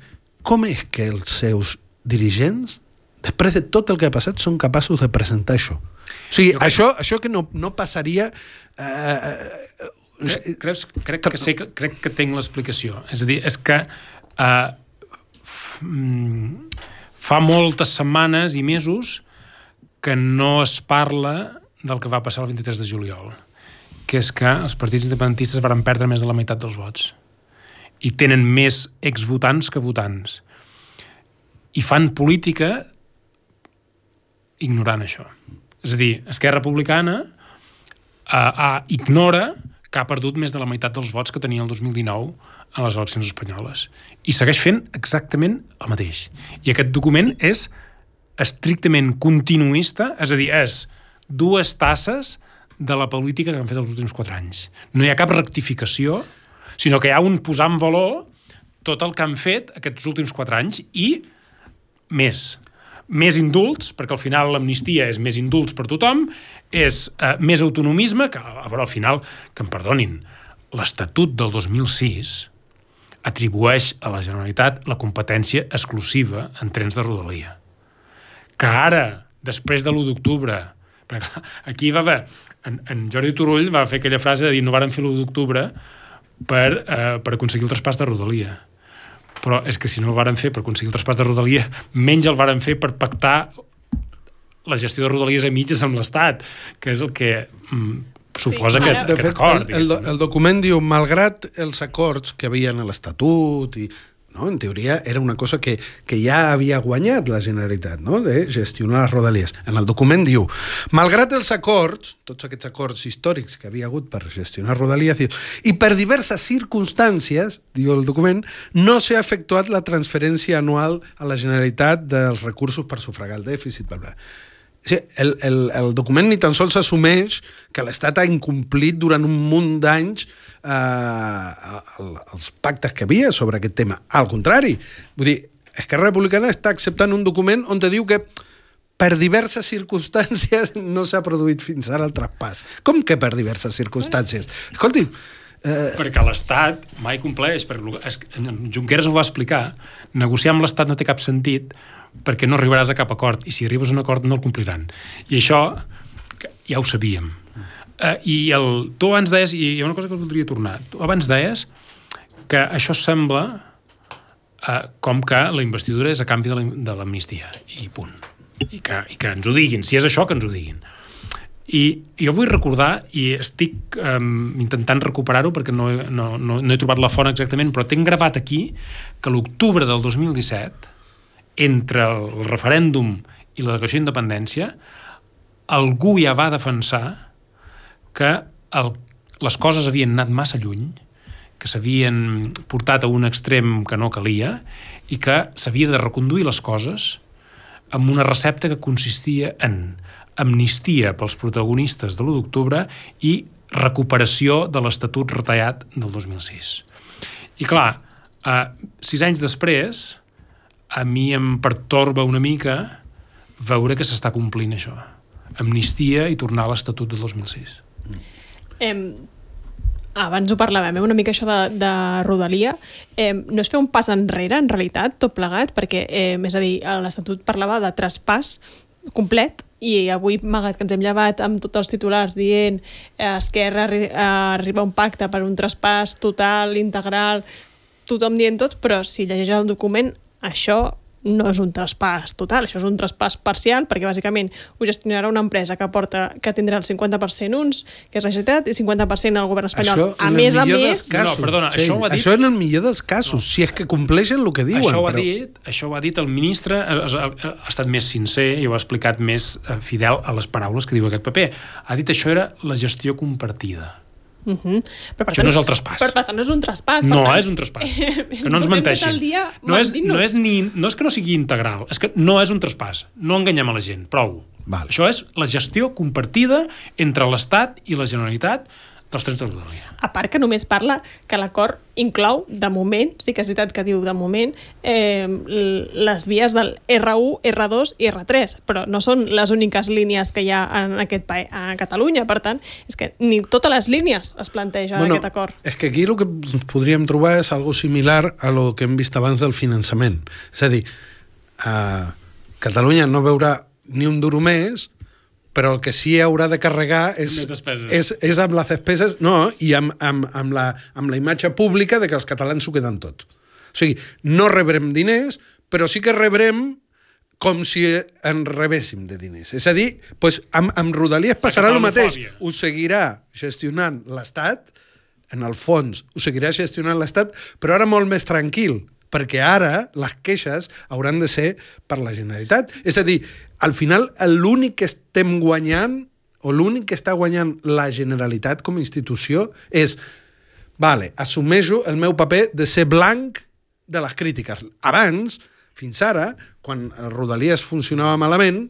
S2: com és que els seus dirigents, després de tot el que ha passat, són capaços de presentar això? O sigui, això, això que no, no passaria... Eh,
S3: eh, crec, crec, crec, que sé, crec que tinc l'explicació. És a dir, és que eh, mm, fa moltes setmanes i mesos que no es parla del que va passar el 23 de juliol, que és que els partits independentistes van perdre més de la meitat dels vots i tenen més exvotants que votants. I fan política ignorant això. És a dir, Esquerra Republicana eh, ignora que ha perdut més de la meitat dels vots que tenia el 2019 a les eleccions espanyoles. I segueix fent exactament el mateix. I aquest document és estrictament continuista, és a dir, és dues tasses de la política que han fet els últims quatre anys. No hi ha cap rectificació, sinó que hi ha un posar en valor tot el que han fet aquests últims quatre anys i més més indults, perquè al final l'amnistia és més indults per tothom, és eh, més autonomisme, que a veure, al final, que em perdonin, l'Estatut del 2006 atribueix a la Generalitat la competència exclusiva en trens de rodalia. Que ara, després de l'1 d'octubre, aquí va haver, en, en Jordi Turull va fer aquella frase de dir no varen fer l'1 d'octubre per, eh, per aconseguir el traspàs de rodalia però és que si no el varen fer per aconseguir el traspàs de Rodalia, menys el varen fer per pactar la gestió de Rodalies a mitges amb l'Estat, que és el que mm, suposa sí, que, ara... aquest acord.
S2: El, el, el document diu, malgrat els acords que havien a l'Estatut i no? En teoria era una cosa que, que ja havia guanyat la Generalitat, no? de gestionar les rodalies. En el document diu, malgrat els acords, tots aquests acords històrics que havia hagut per gestionar rodalies, i per diverses circumstàncies, diu el document, no s'ha efectuat la transferència anual a la Generalitat dels recursos per sufragar el dèficit, bla, bla. Sí, el, el, el document ni tan sols assumeix que l'Estat ha incomplit durant un munt d'anys eh, els pactes que havia sobre aquest tema. Al contrari, vull dir, Esquerra Republicana està acceptant un document on te diu que per diverses circumstàncies no s'ha produït fins ara el traspàs. Com que per diverses circumstàncies? Escolti,
S3: Eh... Perquè l'Estat mai compleix. Perquè Junqueras ho va explicar. Negociar amb l'Estat no té cap sentit perquè no arribaràs a cap acord i si arribes a un acord no el compliran. I això ja ho sabíem. Uh, I el, tu abans deies, i hi ha una cosa que voldria tornar, tu abans deies que això sembla uh, com que la investidura és a canvi de l'amnistia, i punt. I que, I que ens ho diguin, si és això, que ens ho diguin. I jo vull recordar, i estic um, intentant recuperar-ho perquè no, no, no, no he trobat la font exactament, però tinc gravat aquí que l'octubre del 2017 entre el referèndum i la declaració d'independència, algú ja va defensar que el, les coses havien anat massa lluny, que s'havien portat a un extrem que no calia i que s'havia de reconduir les coses amb una recepta que consistia en amnistia pels protagonistes de l'1 d'octubre i recuperació de l'Estatut retallat del 2006. I clar, eh, sis anys després, a mi em pertorba una mica veure que s'està complint això. Amnistia i tornar a l'Estatut de 2006.
S1: Eh, abans ho parlàvem, eh, una mica això de, de Rodalia. Eh, no és fer un pas enrere, en realitat, tot plegat, perquè, eh, és a dir, l'Estatut parlava de traspàs complet i avui, malgrat que ens hem llevat amb tots els titulars dient eh, Esquerra arri arriba a un pacte per un traspàs total, integral, tothom dient tot, però si llegeix el document això no és un traspàs total, això és un traspàs parcial, perquè bàsicament ho gestionarà una empresa que porta que tindrà el 50% uns, que és la Generalitat, i 50% el govern espanyol.
S2: Això,
S1: a més a més...
S2: Casos,
S3: no, perdona,
S2: sí,
S3: això ho ha dit...
S2: Això en el millor dels casos, no. si és que compleixen el que diuen.
S3: Això ho ha,
S2: però...
S3: dit, això ho ha dit el ministre, ha, ha, ha estat més sincer i ho ha explicat més eh, fidel a les paraules que diu aquest paper. Ha dit això era la gestió compartida.
S1: Uh -huh. però, per
S3: Això no és el traspàs.
S1: Per, per tant, no és un traspàs.
S3: No,
S1: tant,
S3: és un traspàs. que no ens menteixin.
S1: Dia
S3: no, és, no, és ni, no és que no sigui integral, és que no és un traspàs. No enganyem a la gent, prou.
S2: Vale.
S3: Això és la gestió compartida entre l'Estat i la Generalitat dels trens de Rodalia.
S1: A part que només parla que l'acord inclou, de moment, sí que és veritat que diu de moment, eh, les vies del R1, R2 i R3, però no són les úniques línies que hi ha en aquest país, a Catalunya, per tant, és que ni totes les línies es plantegen
S2: bueno,
S1: en aquest acord.
S2: És que aquí el que podríem trobar és algo similar a lo que hem vist abans del finançament. És a dir, eh, Catalunya no veurà ni un duro més, però el que sí haurà de carregar és, és, és amb les despeses no, i amb, amb, amb, la, amb la imatge pública de que els catalans s'ho queden tot. O sigui, no rebrem diners, però sí que rebrem com si en rebéssim de diners. És a dir, doncs amb, amb Rodalies passarà el mateix. Ho seguirà gestionant l'Estat, en el fons ho seguirà gestionant l'Estat, però ara molt més tranquil, perquè ara les queixes hauran de ser per la Generalitat. És a dir, al final l'únic que estem guanyant o l'únic que està guanyant la Generalitat com a institució és vale, assumeixo el meu paper de ser blanc de les crítiques. Abans, fins ara, quan Rodalies funcionava malament,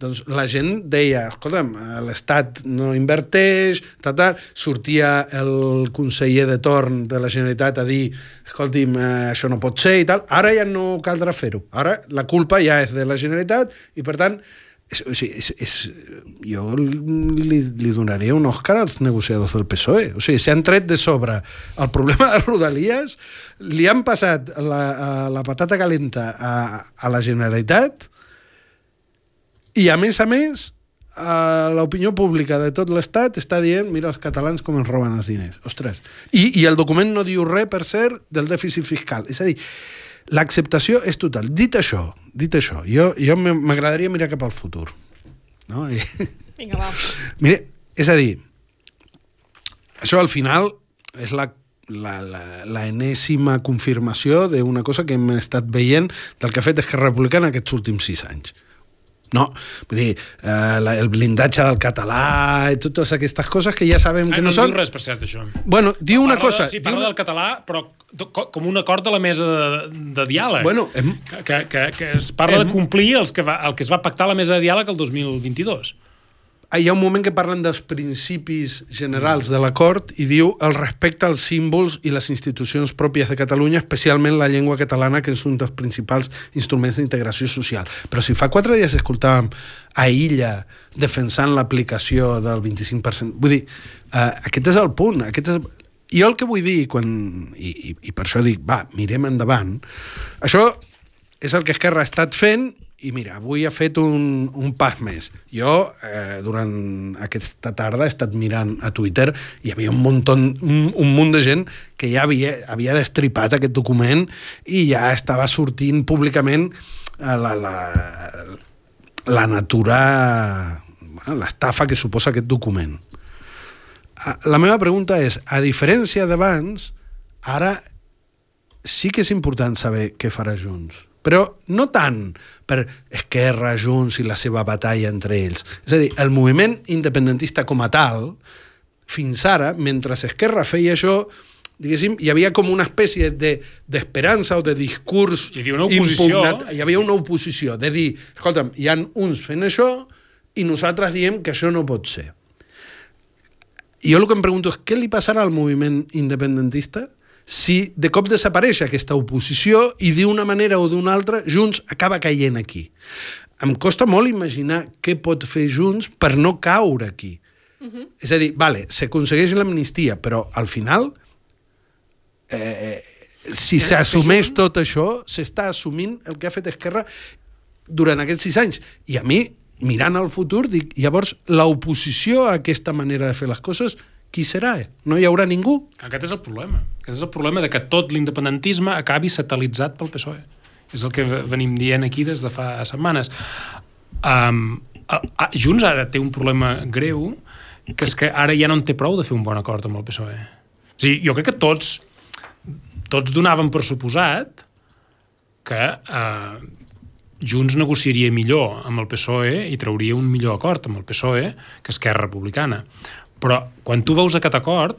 S2: doncs la gent deia, escolta'm, l'Estat no inverteix, tal, tal. sortia el conseller de torn de la Generalitat a dir, escolti'm, eh, això no pot ser i tal, ara ja no caldrà fer-ho. Ara la culpa ja és de la Generalitat i, per tant, és, o sigui, és, és, jo li, li donaria un Òscar als negociadors del PSOE. O sigui, s'han tret de sobre el problema de Rodalies, li han passat la, la patata calenta a, a la Generalitat i, a més a més, eh, l'opinió pública de tot l'Estat està dient mira els catalans com ens roben els diners. Ostres. I, I el document no diu res, per cert, del dèficit fiscal. És a dir, l'acceptació és total. Dit això, dit això, jo, jo m'agradaria mirar cap al futur. No? I...
S1: Vinga, va.
S2: Mira, és a dir, això al final és la la, la, la enèsima confirmació d'una cosa que hem estat veient del que ha fet Esquerra Republicana aquests últims sis anys. No, vull dir, eh, la, el blindatge del català i totes aquestes coses que ja sabem que no,
S3: no
S2: són...
S3: No diu res, per cert, això.
S2: Bueno, diu
S3: parla
S2: una cosa...
S3: De, sí, parla
S2: una...
S3: del català, però com un acord de la mesa de, de diàleg.
S2: Bueno, hem...
S3: que, que, que es parla hem... de complir els que va, el que es va pactar a la mesa de diàleg el 2022
S2: hi ha un moment que parlen dels principis generals de l'acord i diu el respecte als símbols i les institucions pròpies de Catalunya, especialment la llengua catalana, que és un dels principals instruments d'integració social. Però si fa quatre dies escoltàvem a Illa defensant l'aplicació del 25%, vull dir, eh, aquest és el punt, aquest és... Jo el que vull dir, quan, i, i, i per això dic, va, mirem endavant, això és el que Esquerra ha estat fent i mira, avui ha fet un, un pas més. Jo, eh, durant aquesta tarda, he estat mirant a Twitter i hi havia un munt, un, un munt de gent que ja havia, havia destripat aquest document i ja estava sortint públicament eh, la, la, la natura, l'estafa que suposa aquest document. Ah, la meva pregunta és, a diferència d'abans, ara sí que és important saber què farà Junts però no tant per Esquerra, Junts i la seva batalla entre ells. És a dir, el moviment independentista com a tal, fins ara, mentre Esquerra feia això, diguéssim, hi havia com una espècie d'esperança de, o de discurs
S3: hi havia una oposició. impugnat.
S2: Hi havia una oposició de dir, escolta'm, hi han uns fent això i nosaltres diem que això no pot ser. I jo el que em pregunto és què li passarà al moviment independentista si de cop desapareix aquesta oposició i d'una manera o d'una altra Junts acaba caient aquí. Em costa molt imaginar què pot fer Junts per no caure aquí. Uh -huh. És a dir, vale, s'aconsegueix l'amnistia, però al final, eh, si s'assumeix tot això, s'està assumint el que ha fet Esquerra durant aquests sis anys. I a mi, mirant al futur, dic, llavors, l'oposició a aquesta manera de fer les coses qui serà? No hi haurà ningú?
S3: Aquest és el problema. Aquest és el problema de que tot l'independentisme acabi satelitzat pel PSOE. És el que venim dient aquí des de fa setmanes. Um, Junts ara té un problema greu, que és que ara ja no en té prou de fer un bon acord amb el PSOE. O sigui, jo crec que tots, tots donaven per suposat que eh, Junts negociaria millor amb el PSOE i trauria un millor acord amb el PSOE que Esquerra Republicana. Però quan tu veus aquest acord,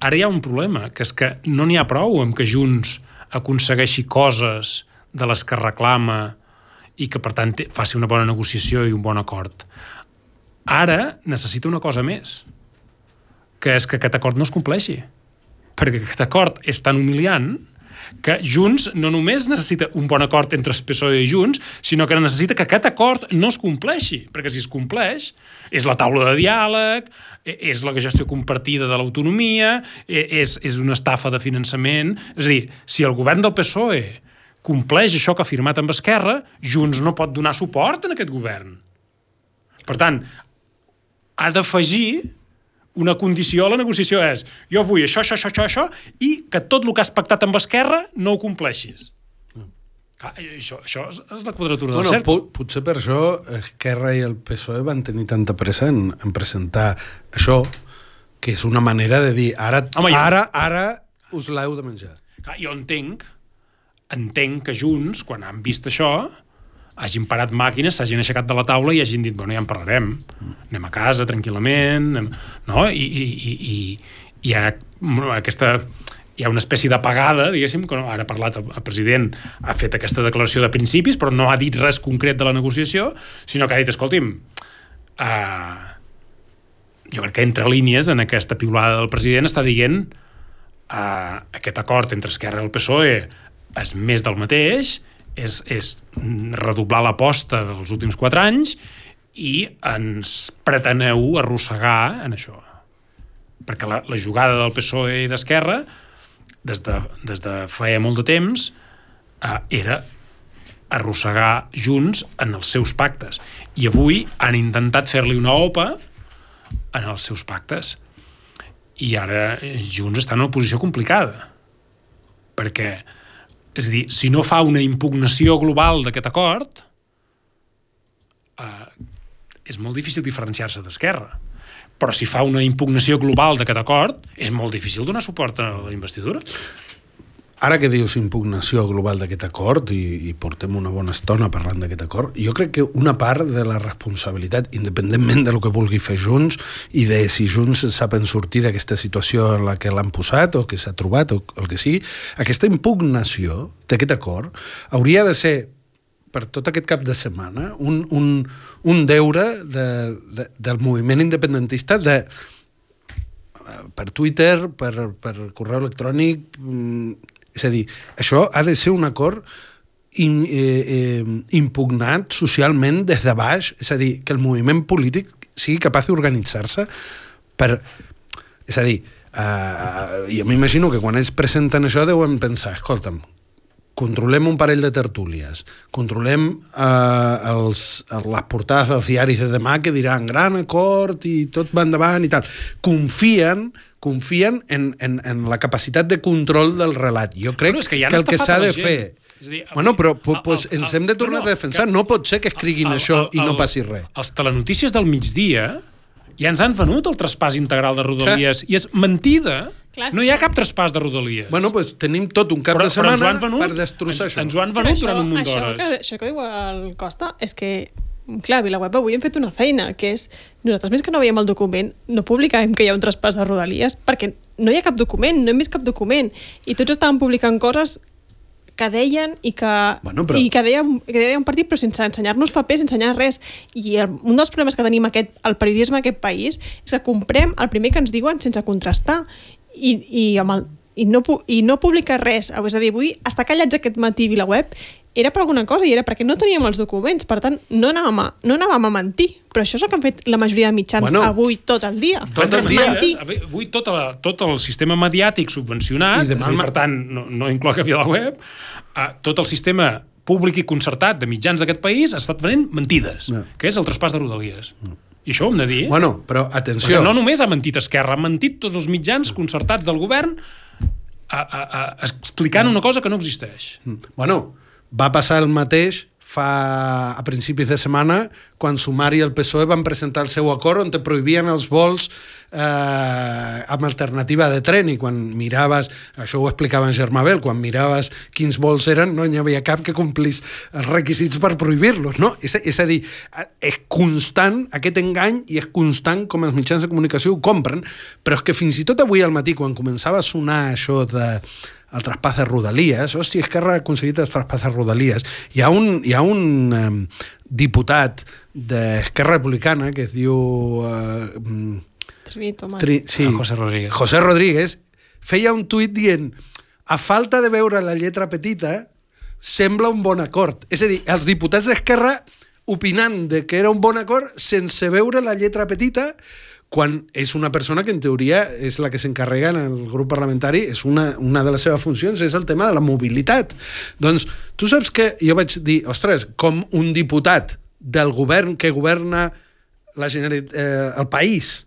S3: ara hi ha un problema, que és que no n'hi ha prou amb que Junts aconsegueixi coses de les que reclama i que, per tant, faci una bona negociació i un bon acord. Ara necessita una cosa més, que és que aquest acord no es compleixi. Perquè aquest acord és tan humiliant que Junts no només necessita un bon acord entre el PSOE i Junts, sinó que necessita que aquest acord no es compleixi, perquè si es compleix és la taula de diàleg, és la gestió compartida de l'autonomia, e, és, és una estafa de finançament... És a dir, si el govern del PSOE compleix això que ha firmat amb Esquerra, Junts no pot donar suport en aquest govern. Per tant, ha d'afegir una condició a la negociació és jo vull això, això, això, això, això i que tot el que has pactat amb Esquerra no ho compleixis. Clar, això, això és la quadratura bueno, del cercle.
S2: Potser per això Esquerra i el PSOE van tenir tanta pressa en, en presentar això, que és una manera de dir ara, Home, ara, ara us l'heu de menjar.
S3: Clar, jo entenc entenc que Junts, quan han vist això, hagin parat màquines, s'hagin aixecat de la taula i hagin dit, bueno, ja en parlarem, anem a casa tranquil·lament, anem... no? I, i, i, i hi ha aquesta hi ha una espècie d'apagada, diguéssim, que ara ha parlat el president, ha fet aquesta declaració de principis, però no ha dit res concret de la negociació, sinó que ha dit, escolti'm, uh, jo crec que entre línies en aquesta piulada del president està dient uh, aquest acord entre Esquerra i el PSOE és més del mateix, és, és redoblar l'aposta dels últims quatre anys i ens preteneu arrossegar en això. Perquè la, la jugada del PSOE i d'Esquerra, des, de, des de feia molt de temps, eh, era arrossegar Junts en els seus pactes. I avui han intentat fer-li una OPA en els seus pactes. I ara Junts està en una posició complicada. Perquè és a dir, si no fa una impugnació global d'aquest acord, eh, és molt difícil diferenciar-se d'Esquerra. Però si fa una impugnació global d'aquest acord, és molt difícil donar suport a la investidura.
S2: Ara que dius impugnació global d'aquest acord i, i portem una bona estona parlant d'aquest acord, jo crec que una part de la responsabilitat, independentment de lo que vulgui fer Junts i de si Junts saben sortir d'aquesta situació en la que l'han posat o que s'ha trobat o el que sigui, aquesta impugnació d'aquest acord hauria de ser per tot aquest cap de setmana un, un, un deure de, de, del moviment independentista de per Twitter, per, per correu electrònic, mm, és a dir, això ha de ser un acord in, eh, eh, impugnat socialment des de baix, és a dir, que el moviment polític sigui capaç d'organitzar-se per... És a dir, eh, jo m'imagino que quan ells presenten això deuen pensar, escolta'm, controlem un parell de tertúlies, controlem eh, els, les portades dels diaris de demà que diran gran acord i tot va endavant i tal. Confien confien en, en, en la capacitat de control del relat. Jo crec bueno, que, ja que el que s'ha de fer... És dir, bueno, però el, pues, el, ens hem de tornar no, a defensar. Que, no pot ser que escriguin el, això el, el, i no passi res.
S3: Els telenotícies del migdia ja ens han venut el traspàs integral de Rodalies i és mentida. Clar, no hi ha cap traspàs de Rodalies.
S2: Bueno, pues tenim tot un cap però, de setmana venut, per destrossar
S3: ens, això. Ens ho han venut durant un munt d'hores.
S1: Això, això que diu el Costa és que clar, a VilaWeb avui hem fet una feina, que és, nosaltres més que no veiem el document, no publicàvem que hi ha un traspàs de Rodalies, perquè no hi ha cap document, no hem vist cap document, i tots estaven publicant coses que deien i que, bueno, però... i que, deia, que deia un partit però sense ensenyar-nos papers, sense ensenyar res i el, un dels problemes que tenim aquest, el periodisme aquest país és que comprem el primer que ens diuen sense contrastar i, i, amb el, i, no, i no publica res és a dir, avui està callats aquest matí VilaWeb era per alguna cosa i era perquè no teníem els documents, per tant, no anàvem a, no anàvem a mentir. Però això és el que han fet la majoria de mitjans bueno, avui tot el dia.
S3: Tot el dia. Mentir. Avui tot, la, tot el sistema mediàtic subvencionat, demà... dir, per tant, no, no inclou que la web, uh, tot el sistema públic i concertat de mitjans d'aquest país ha estat venent mentides, no. que és el traspàs de Rodalies. No. I això ho hem de dir.
S2: Bueno, però atenció. Perquè
S3: no només ha mentit Esquerra, han mentit tots els mitjans concertats del govern a, a, a, explicant una cosa que no existeix.
S2: Bueno, Va passar el mateix fa a principis de setmana quan Sumar i el PSOE van presentar el seu acord on te prohibien els vols eh, amb alternativa de tren i quan miraves, això ho explicava en Germabel, quan miraves quins vols eren no n'hi havia cap que complís els requisits per prohibir-los, no? És, és a dir, és constant aquest engany i és constant com els mitjans de comunicació ho compren, però és que fins i tot avui al matí quan començava a sonar això de el traspàs de Rodalies, hòstia, Esquerra ha aconseguit el traspàs de Rodalies. Hi ha un, hi ha un um, diputat d'Esquerra Republicana que es diu... Uh,
S1: Trini Tomàs.
S2: Tri, sí,
S3: ah, José Rodríguez.
S2: José Rodríguez feia un tuit dient a falta de veure la lletra petita, sembla un bon acord. És a dir, els diputats d'Esquerra opinant de que era un bon acord sense veure la lletra petita, quan és una persona que en teoria és la que s'encarrega en el grup parlamentari, és una, una de les seves funcions, és el tema de la mobilitat. Doncs tu saps que jo vaig dir, ostres, com un diputat del govern que governa la Generalitat, eh, el país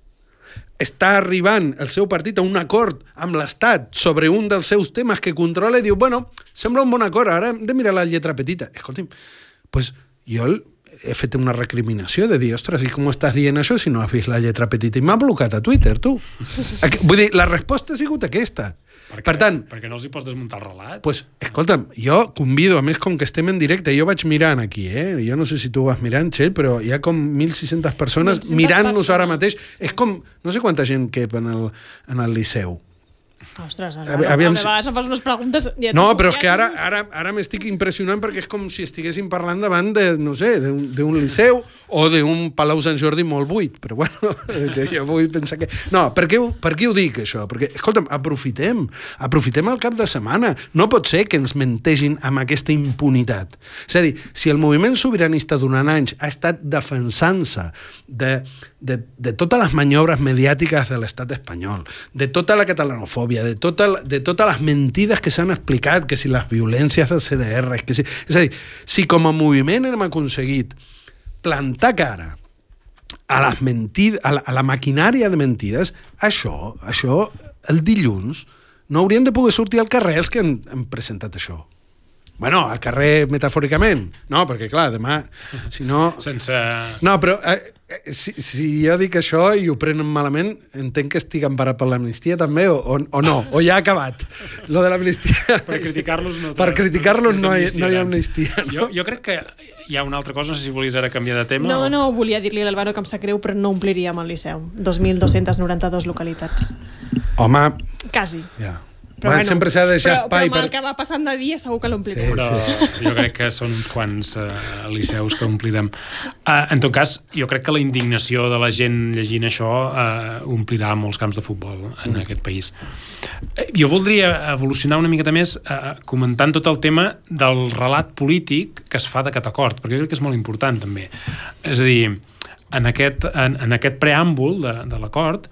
S2: està arribant el seu partit a un acord amb l'Estat sobre un dels seus temes que controla i diu, bueno, sembla un bon acord, ara hem de mirar la lletra petita. Escolti'm, pues jo he fet una recriminació de dir, ostres, i com estàs dient això si no has vist la lletra petita? I m'ha blocat a Twitter, tu. Vull dir, la resposta ha sigut aquesta.
S3: Per,
S2: per tant...
S3: Perquè no els hi pots desmuntar el relat?
S2: Pues, escolta'm, jo convido, a més, com que estem en directe, jo vaig mirant aquí, eh? Jo no sé si tu vas mirant, Txell, però hi ha com 1.600 persones mirant-nos ara mateix. Sí. És com, no sé quanta gent cap en el, en el Liceu
S1: Ostres, ara, Avi, aviam... a vegades em fas unes preguntes...
S2: Ja no, però és que ara, ara, ara m'estic impressionant perquè és com si estiguéssim parlant davant de, no sé, d'un liceu o d'un Palau Sant Jordi molt buit, però bueno, jo vull pensar que... No, per què, per què ho dic, això? Perquè, escolta'm, aprofitem, aprofitem el cap de setmana. No pot ser que ens mentegin amb aquesta impunitat. És a dir, si el moviment sobiranista durant anys ha estat defensant-se de, de, de totes les maniobres mediàtiques de l'estat espanyol, de tota la catalanofòbia, de, tota, de totes les mentides que s'han explicat, que si les violències del CDR, que si... És a dir, si com a moviment hem aconseguit plantar cara a, les mentides, a, la, a la maquinària de mentides, això, això, el dilluns, no haurien de poder sortir al carrer els que han, han presentat això. Bueno, al carrer metafòricament. No, perquè clar, demà, si no...
S3: Sense...
S2: No, però eh, si, si jo dic això i ho prenen malament, entenc que estic emparat per l'amnistia també, o, o, o no, o ja ha acabat. Lo de l'amnistia...
S3: Per criticar-los no...
S2: Per criticar-los no, hi, no hi ha amnistia.
S3: No? Jo, jo crec que hi ha una altra cosa, no sé si volies ara canviar de tema.
S1: No,
S3: o...
S1: no, volia dir-li a l'Albano que em sap greu, però no ompliríem el Liceu. 2.292 localitats.
S2: Home...
S1: Quasi.
S2: Ja. Però bueno, sempre s'ha de deixar
S1: però,
S2: espai
S1: però amb el que va passant de dia segur que l'omplirem.
S3: Sí, però sí. jo crec que són uns quants uh, liceus que omplirem. Uh, en tot cas, jo crec que la indignació de la gent llegint això uh, omplirà molts camps de futbol en mm. aquest país. Uh, jo voldria evolucionar una miqueta més uh, comentant tot el tema del relat polític que es fa d'aquest acord, perquè jo crec que és molt important també. És a dir, en aquest, en, en aquest preàmbul de, de l'acord,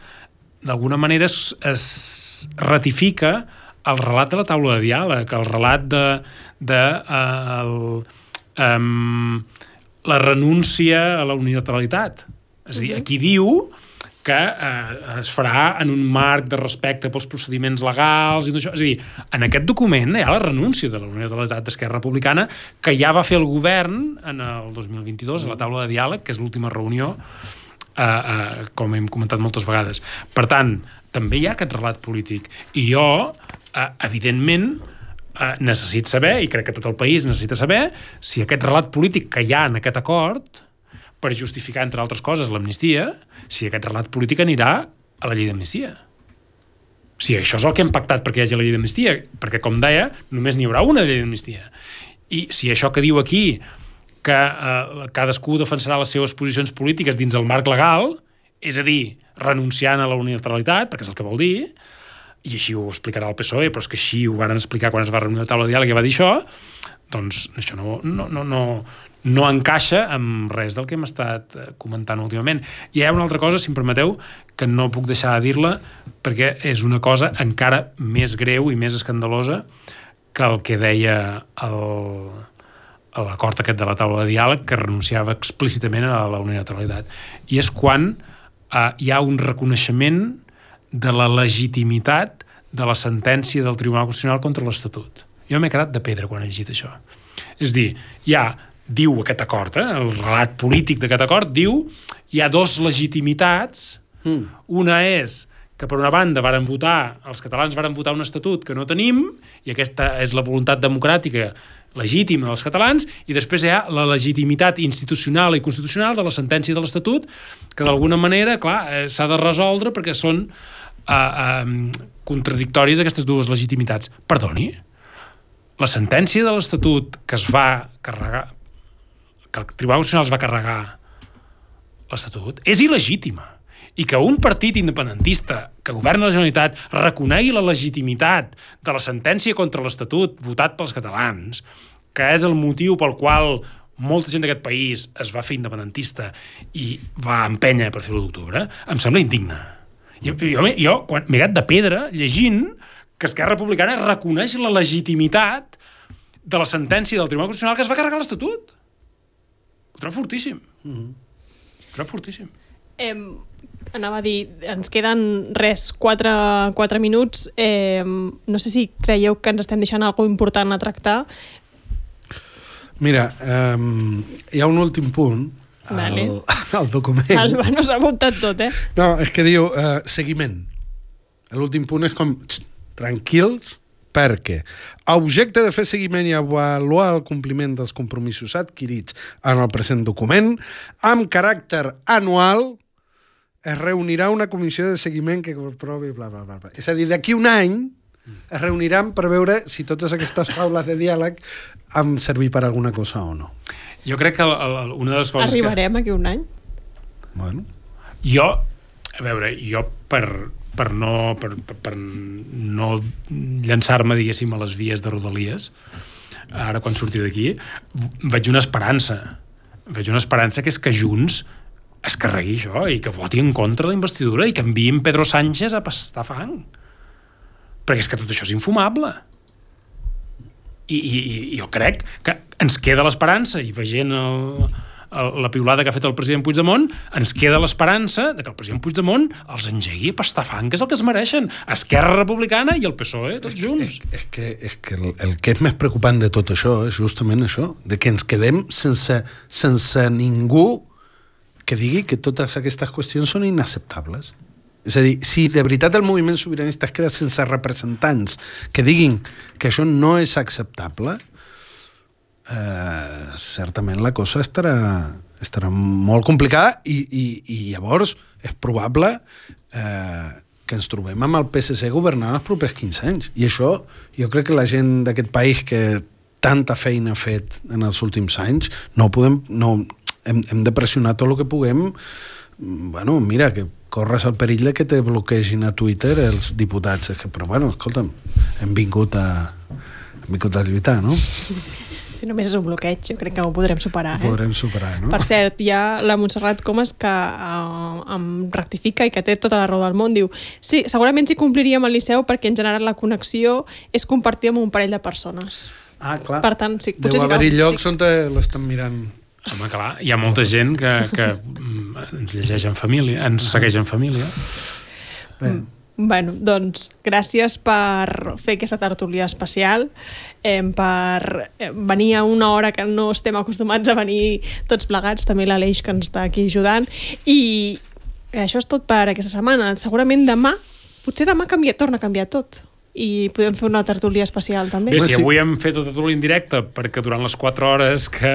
S3: d'alguna manera es, es ratifica el relat de la taula de diàleg, el relat de, de uh, el, um, la renúncia a la unilateralitat. És a dir, aquí diu que eh, es farà en un marc de respecte pels procediments legals i tot això. És a dir, en aquest document hi ha la renúncia de la unilateralitat d'Esquerra Republicana que ja va fer el govern en el 2022 a la taula de diàleg, que és l'última reunió uh, uh, com hem comentat moltes vegades. Per tant, també hi ha aquest relat polític. I jo, uh, evidentment, uh, necessit saber, i crec que tot el país necessita saber, si aquest relat polític que hi ha en aquest acord, per justificar, entre altres coses, l'amnistia, si aquest relat polític anirà a la llei d'amnistia. Si això és el que hem pactat perquè hi hagi la llei d'amnistia, perquè, com deia, només n'hi haurà una llei d'amnistia. I si això que diu aquí que eh, cadascú defensarà les seves posicions polítiques dins el marc legal, és a dir, renunciant a la unilateralitat, perquè és el que vol dir, i així ho explicarà el PSOE, però és que així ho van explicar quan es va reunir la taula de diàleg i va dir això, doncs això no, no, no, no, no encaixa amb res del que hem estat eh, comentant últimament. I hi ha una altra cosa, si em permeteu, que no puc deixar de dir-la, perquè és una cosa encara més greu i més escandalosa que el que deia el, l'acord aquest de la taula de diàleg que renunciava explícitament a la unilateralitat. I és quan eh, hi ha un reconeixement de la legitimitat de la sentència del Tribunal Constitucional contra l'Estatut. Jo m'he quedat de pedra quan he llegit això. És dir, hi ha, diu aquest acord, eh, el relat polític d'aquest acord, diu hi ha dos legitimitats. Mm. Una és que per una banda varen votar, els catalans varen votar un estatut que no tenim, i aquesta és la voluntat democràtica legítima dels catalans, i després hi ha la legitimitat institucional i constitucional de la sentència de l'Estatut, que d'alguna manera, clar, eh, s'ha de resoldre perquè són eh, eh, contradictòries aquestes dues legitimitats. Perdoni, la sentència de l'Estatut que es va carregar, que el Tribunal Constitucional es va carregar l'Estatut, és il·legítima i que un partit independentista que governa la Generalitat reconegui la legitimitat de la sentència contra l'Estatut votat pels catalans, que és el motiu pel qual molta gent d'aquest país es va fer independentista i va empènyer per fer l'1 d'octubre, em sembla indigne. Jo, jo, jo quan m'he de pedra llegint que Esquerra Republicana reconeix la legitimitat de la sentència del Tribunal Constitucional que es va carregar l'Estatut. Ho trobo fortíssim. Mm -hmm. Ho trobo fortíssim.
S1: Eh, anava a dir, ens queden res, 4, 4 minuts. Eh, no sé si creieu que ens estem deixant alguna important a tractar.
S2: Mira, um, hi ha un últim punt al, al document.
S1: El no s'ha apuntat tot, eh?
S2: No, és que diu uh, seguiment. L'últim punt és com txt, tranquils, perquè a objecte de fer seguiment i avaluar el compliment dels compromisos adquirits en el present document, amb caràcter anual, es reunirà una comissió de seguiment que provi bla, bla, bla, bla. És a dir, d'aquí un any es reuniran per veure si totes aquestes taules de diàleg han servit per alguna cosa o no.
S3: Jo crec que el, el, una de les coses
S1: Arribarem
S3: que...
S1: aquí un any?
S2: Bueno.
S3: Jo, a veure, jo per, per no, per, per no llançar-me, diguéssim, a les vies de Rodalies, ara quan surti d'aquí, veig una esperança. Veig una esperança que és que Junts es carregui això i que voti en contra de la investidura i que enviïn Pedro Sánchez a pastar fang. Perquè és que tot això és infumable. I, i, i jo crec que ens queda l'esperança i veient el, el, la piulada que ha fet el president Puigdemont, ens queda l'esperança de que el president Puigdemont els engegui a pastar fang, que és el que es mereixen. Esquerra Republicana i el PSOE, tots junts.
S2: És, és, que, és que el, el que és més preocupant de tot això és justament això, de que ens quedem sense, sense ningú que digui que totes aquestes qüestions són inacceptables. És a dir, si de veritat el moviment sobiranista es queda sense representants que diguin que això no és acceptable, eh, certament la cosa estarà, estarà molt complicada i, i, i llavors és probable eh, que ens trobem amb el PSC governant els propers 15 anys. I això, jo crec que la gent d'aquest país que tanta feina ha fet en els últims anys, no podem, no, hem, hem de pressionar tot el que puguem bueno, mira, que corres el perill de que te bloquegin a Twitter els diputats, que, però bueno, escolta'm, hem vingut a, hem vingut a lluitar, no?
S1: Si només és un bloqueig, jo crec que ho podrem superar.
S2: Ho eh? podrem superar, no?
S1: Per cert, hi ha la Montserrat Comas que uh, em rectifica i que té tota la raó del món. Diu, sí, segurament sí compliríem el Liceu perquè en general la connexió és compartir amb un parell de persones.
S2: Ah, clar.
S1: Per tant, sí, potser
S2: Deu haver-hi sí llocs sí. on l'estan mirant
S3: Home, clar, hi ha molta gent que, que mm, ens llegeix en família, ens segueix en família.
S1: Bé. Mm. Bueno, doncs gràcies per fer aquesta tertúlia especial, eh, per venir a una hora que no estem acostumats a venir tots plegats, també l'Aleix que ens està aquí ajudant, i això és tot per aquesta setmana. Segurament demà, potser demà canvia, torna a canviar tot i podem fer una tertúlia especial també.
S3: Bé, si avui hem fet la tertúlia en directe perquè durant les 4 hores que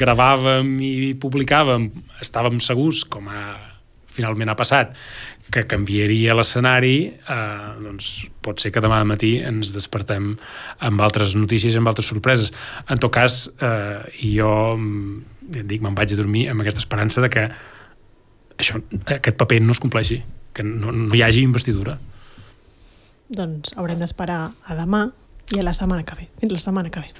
S3: gravàvem i publicàvem estàvem segurs, com ha, finalment ha passat, que canviaria l'escenari, eh, doncs pot ser que demà matí ens despertem amb altres notícies, amb altres sorpreses. En tot cas, eh, jo ja dic, me'n vaig a dormir amb aquesta esperança de que això, aquest paper no es compleixi, que no, no hi hagi investidura
S1: doncs haurem d'esperar a demà i a la setmana que ve. Fins la setmana que ve.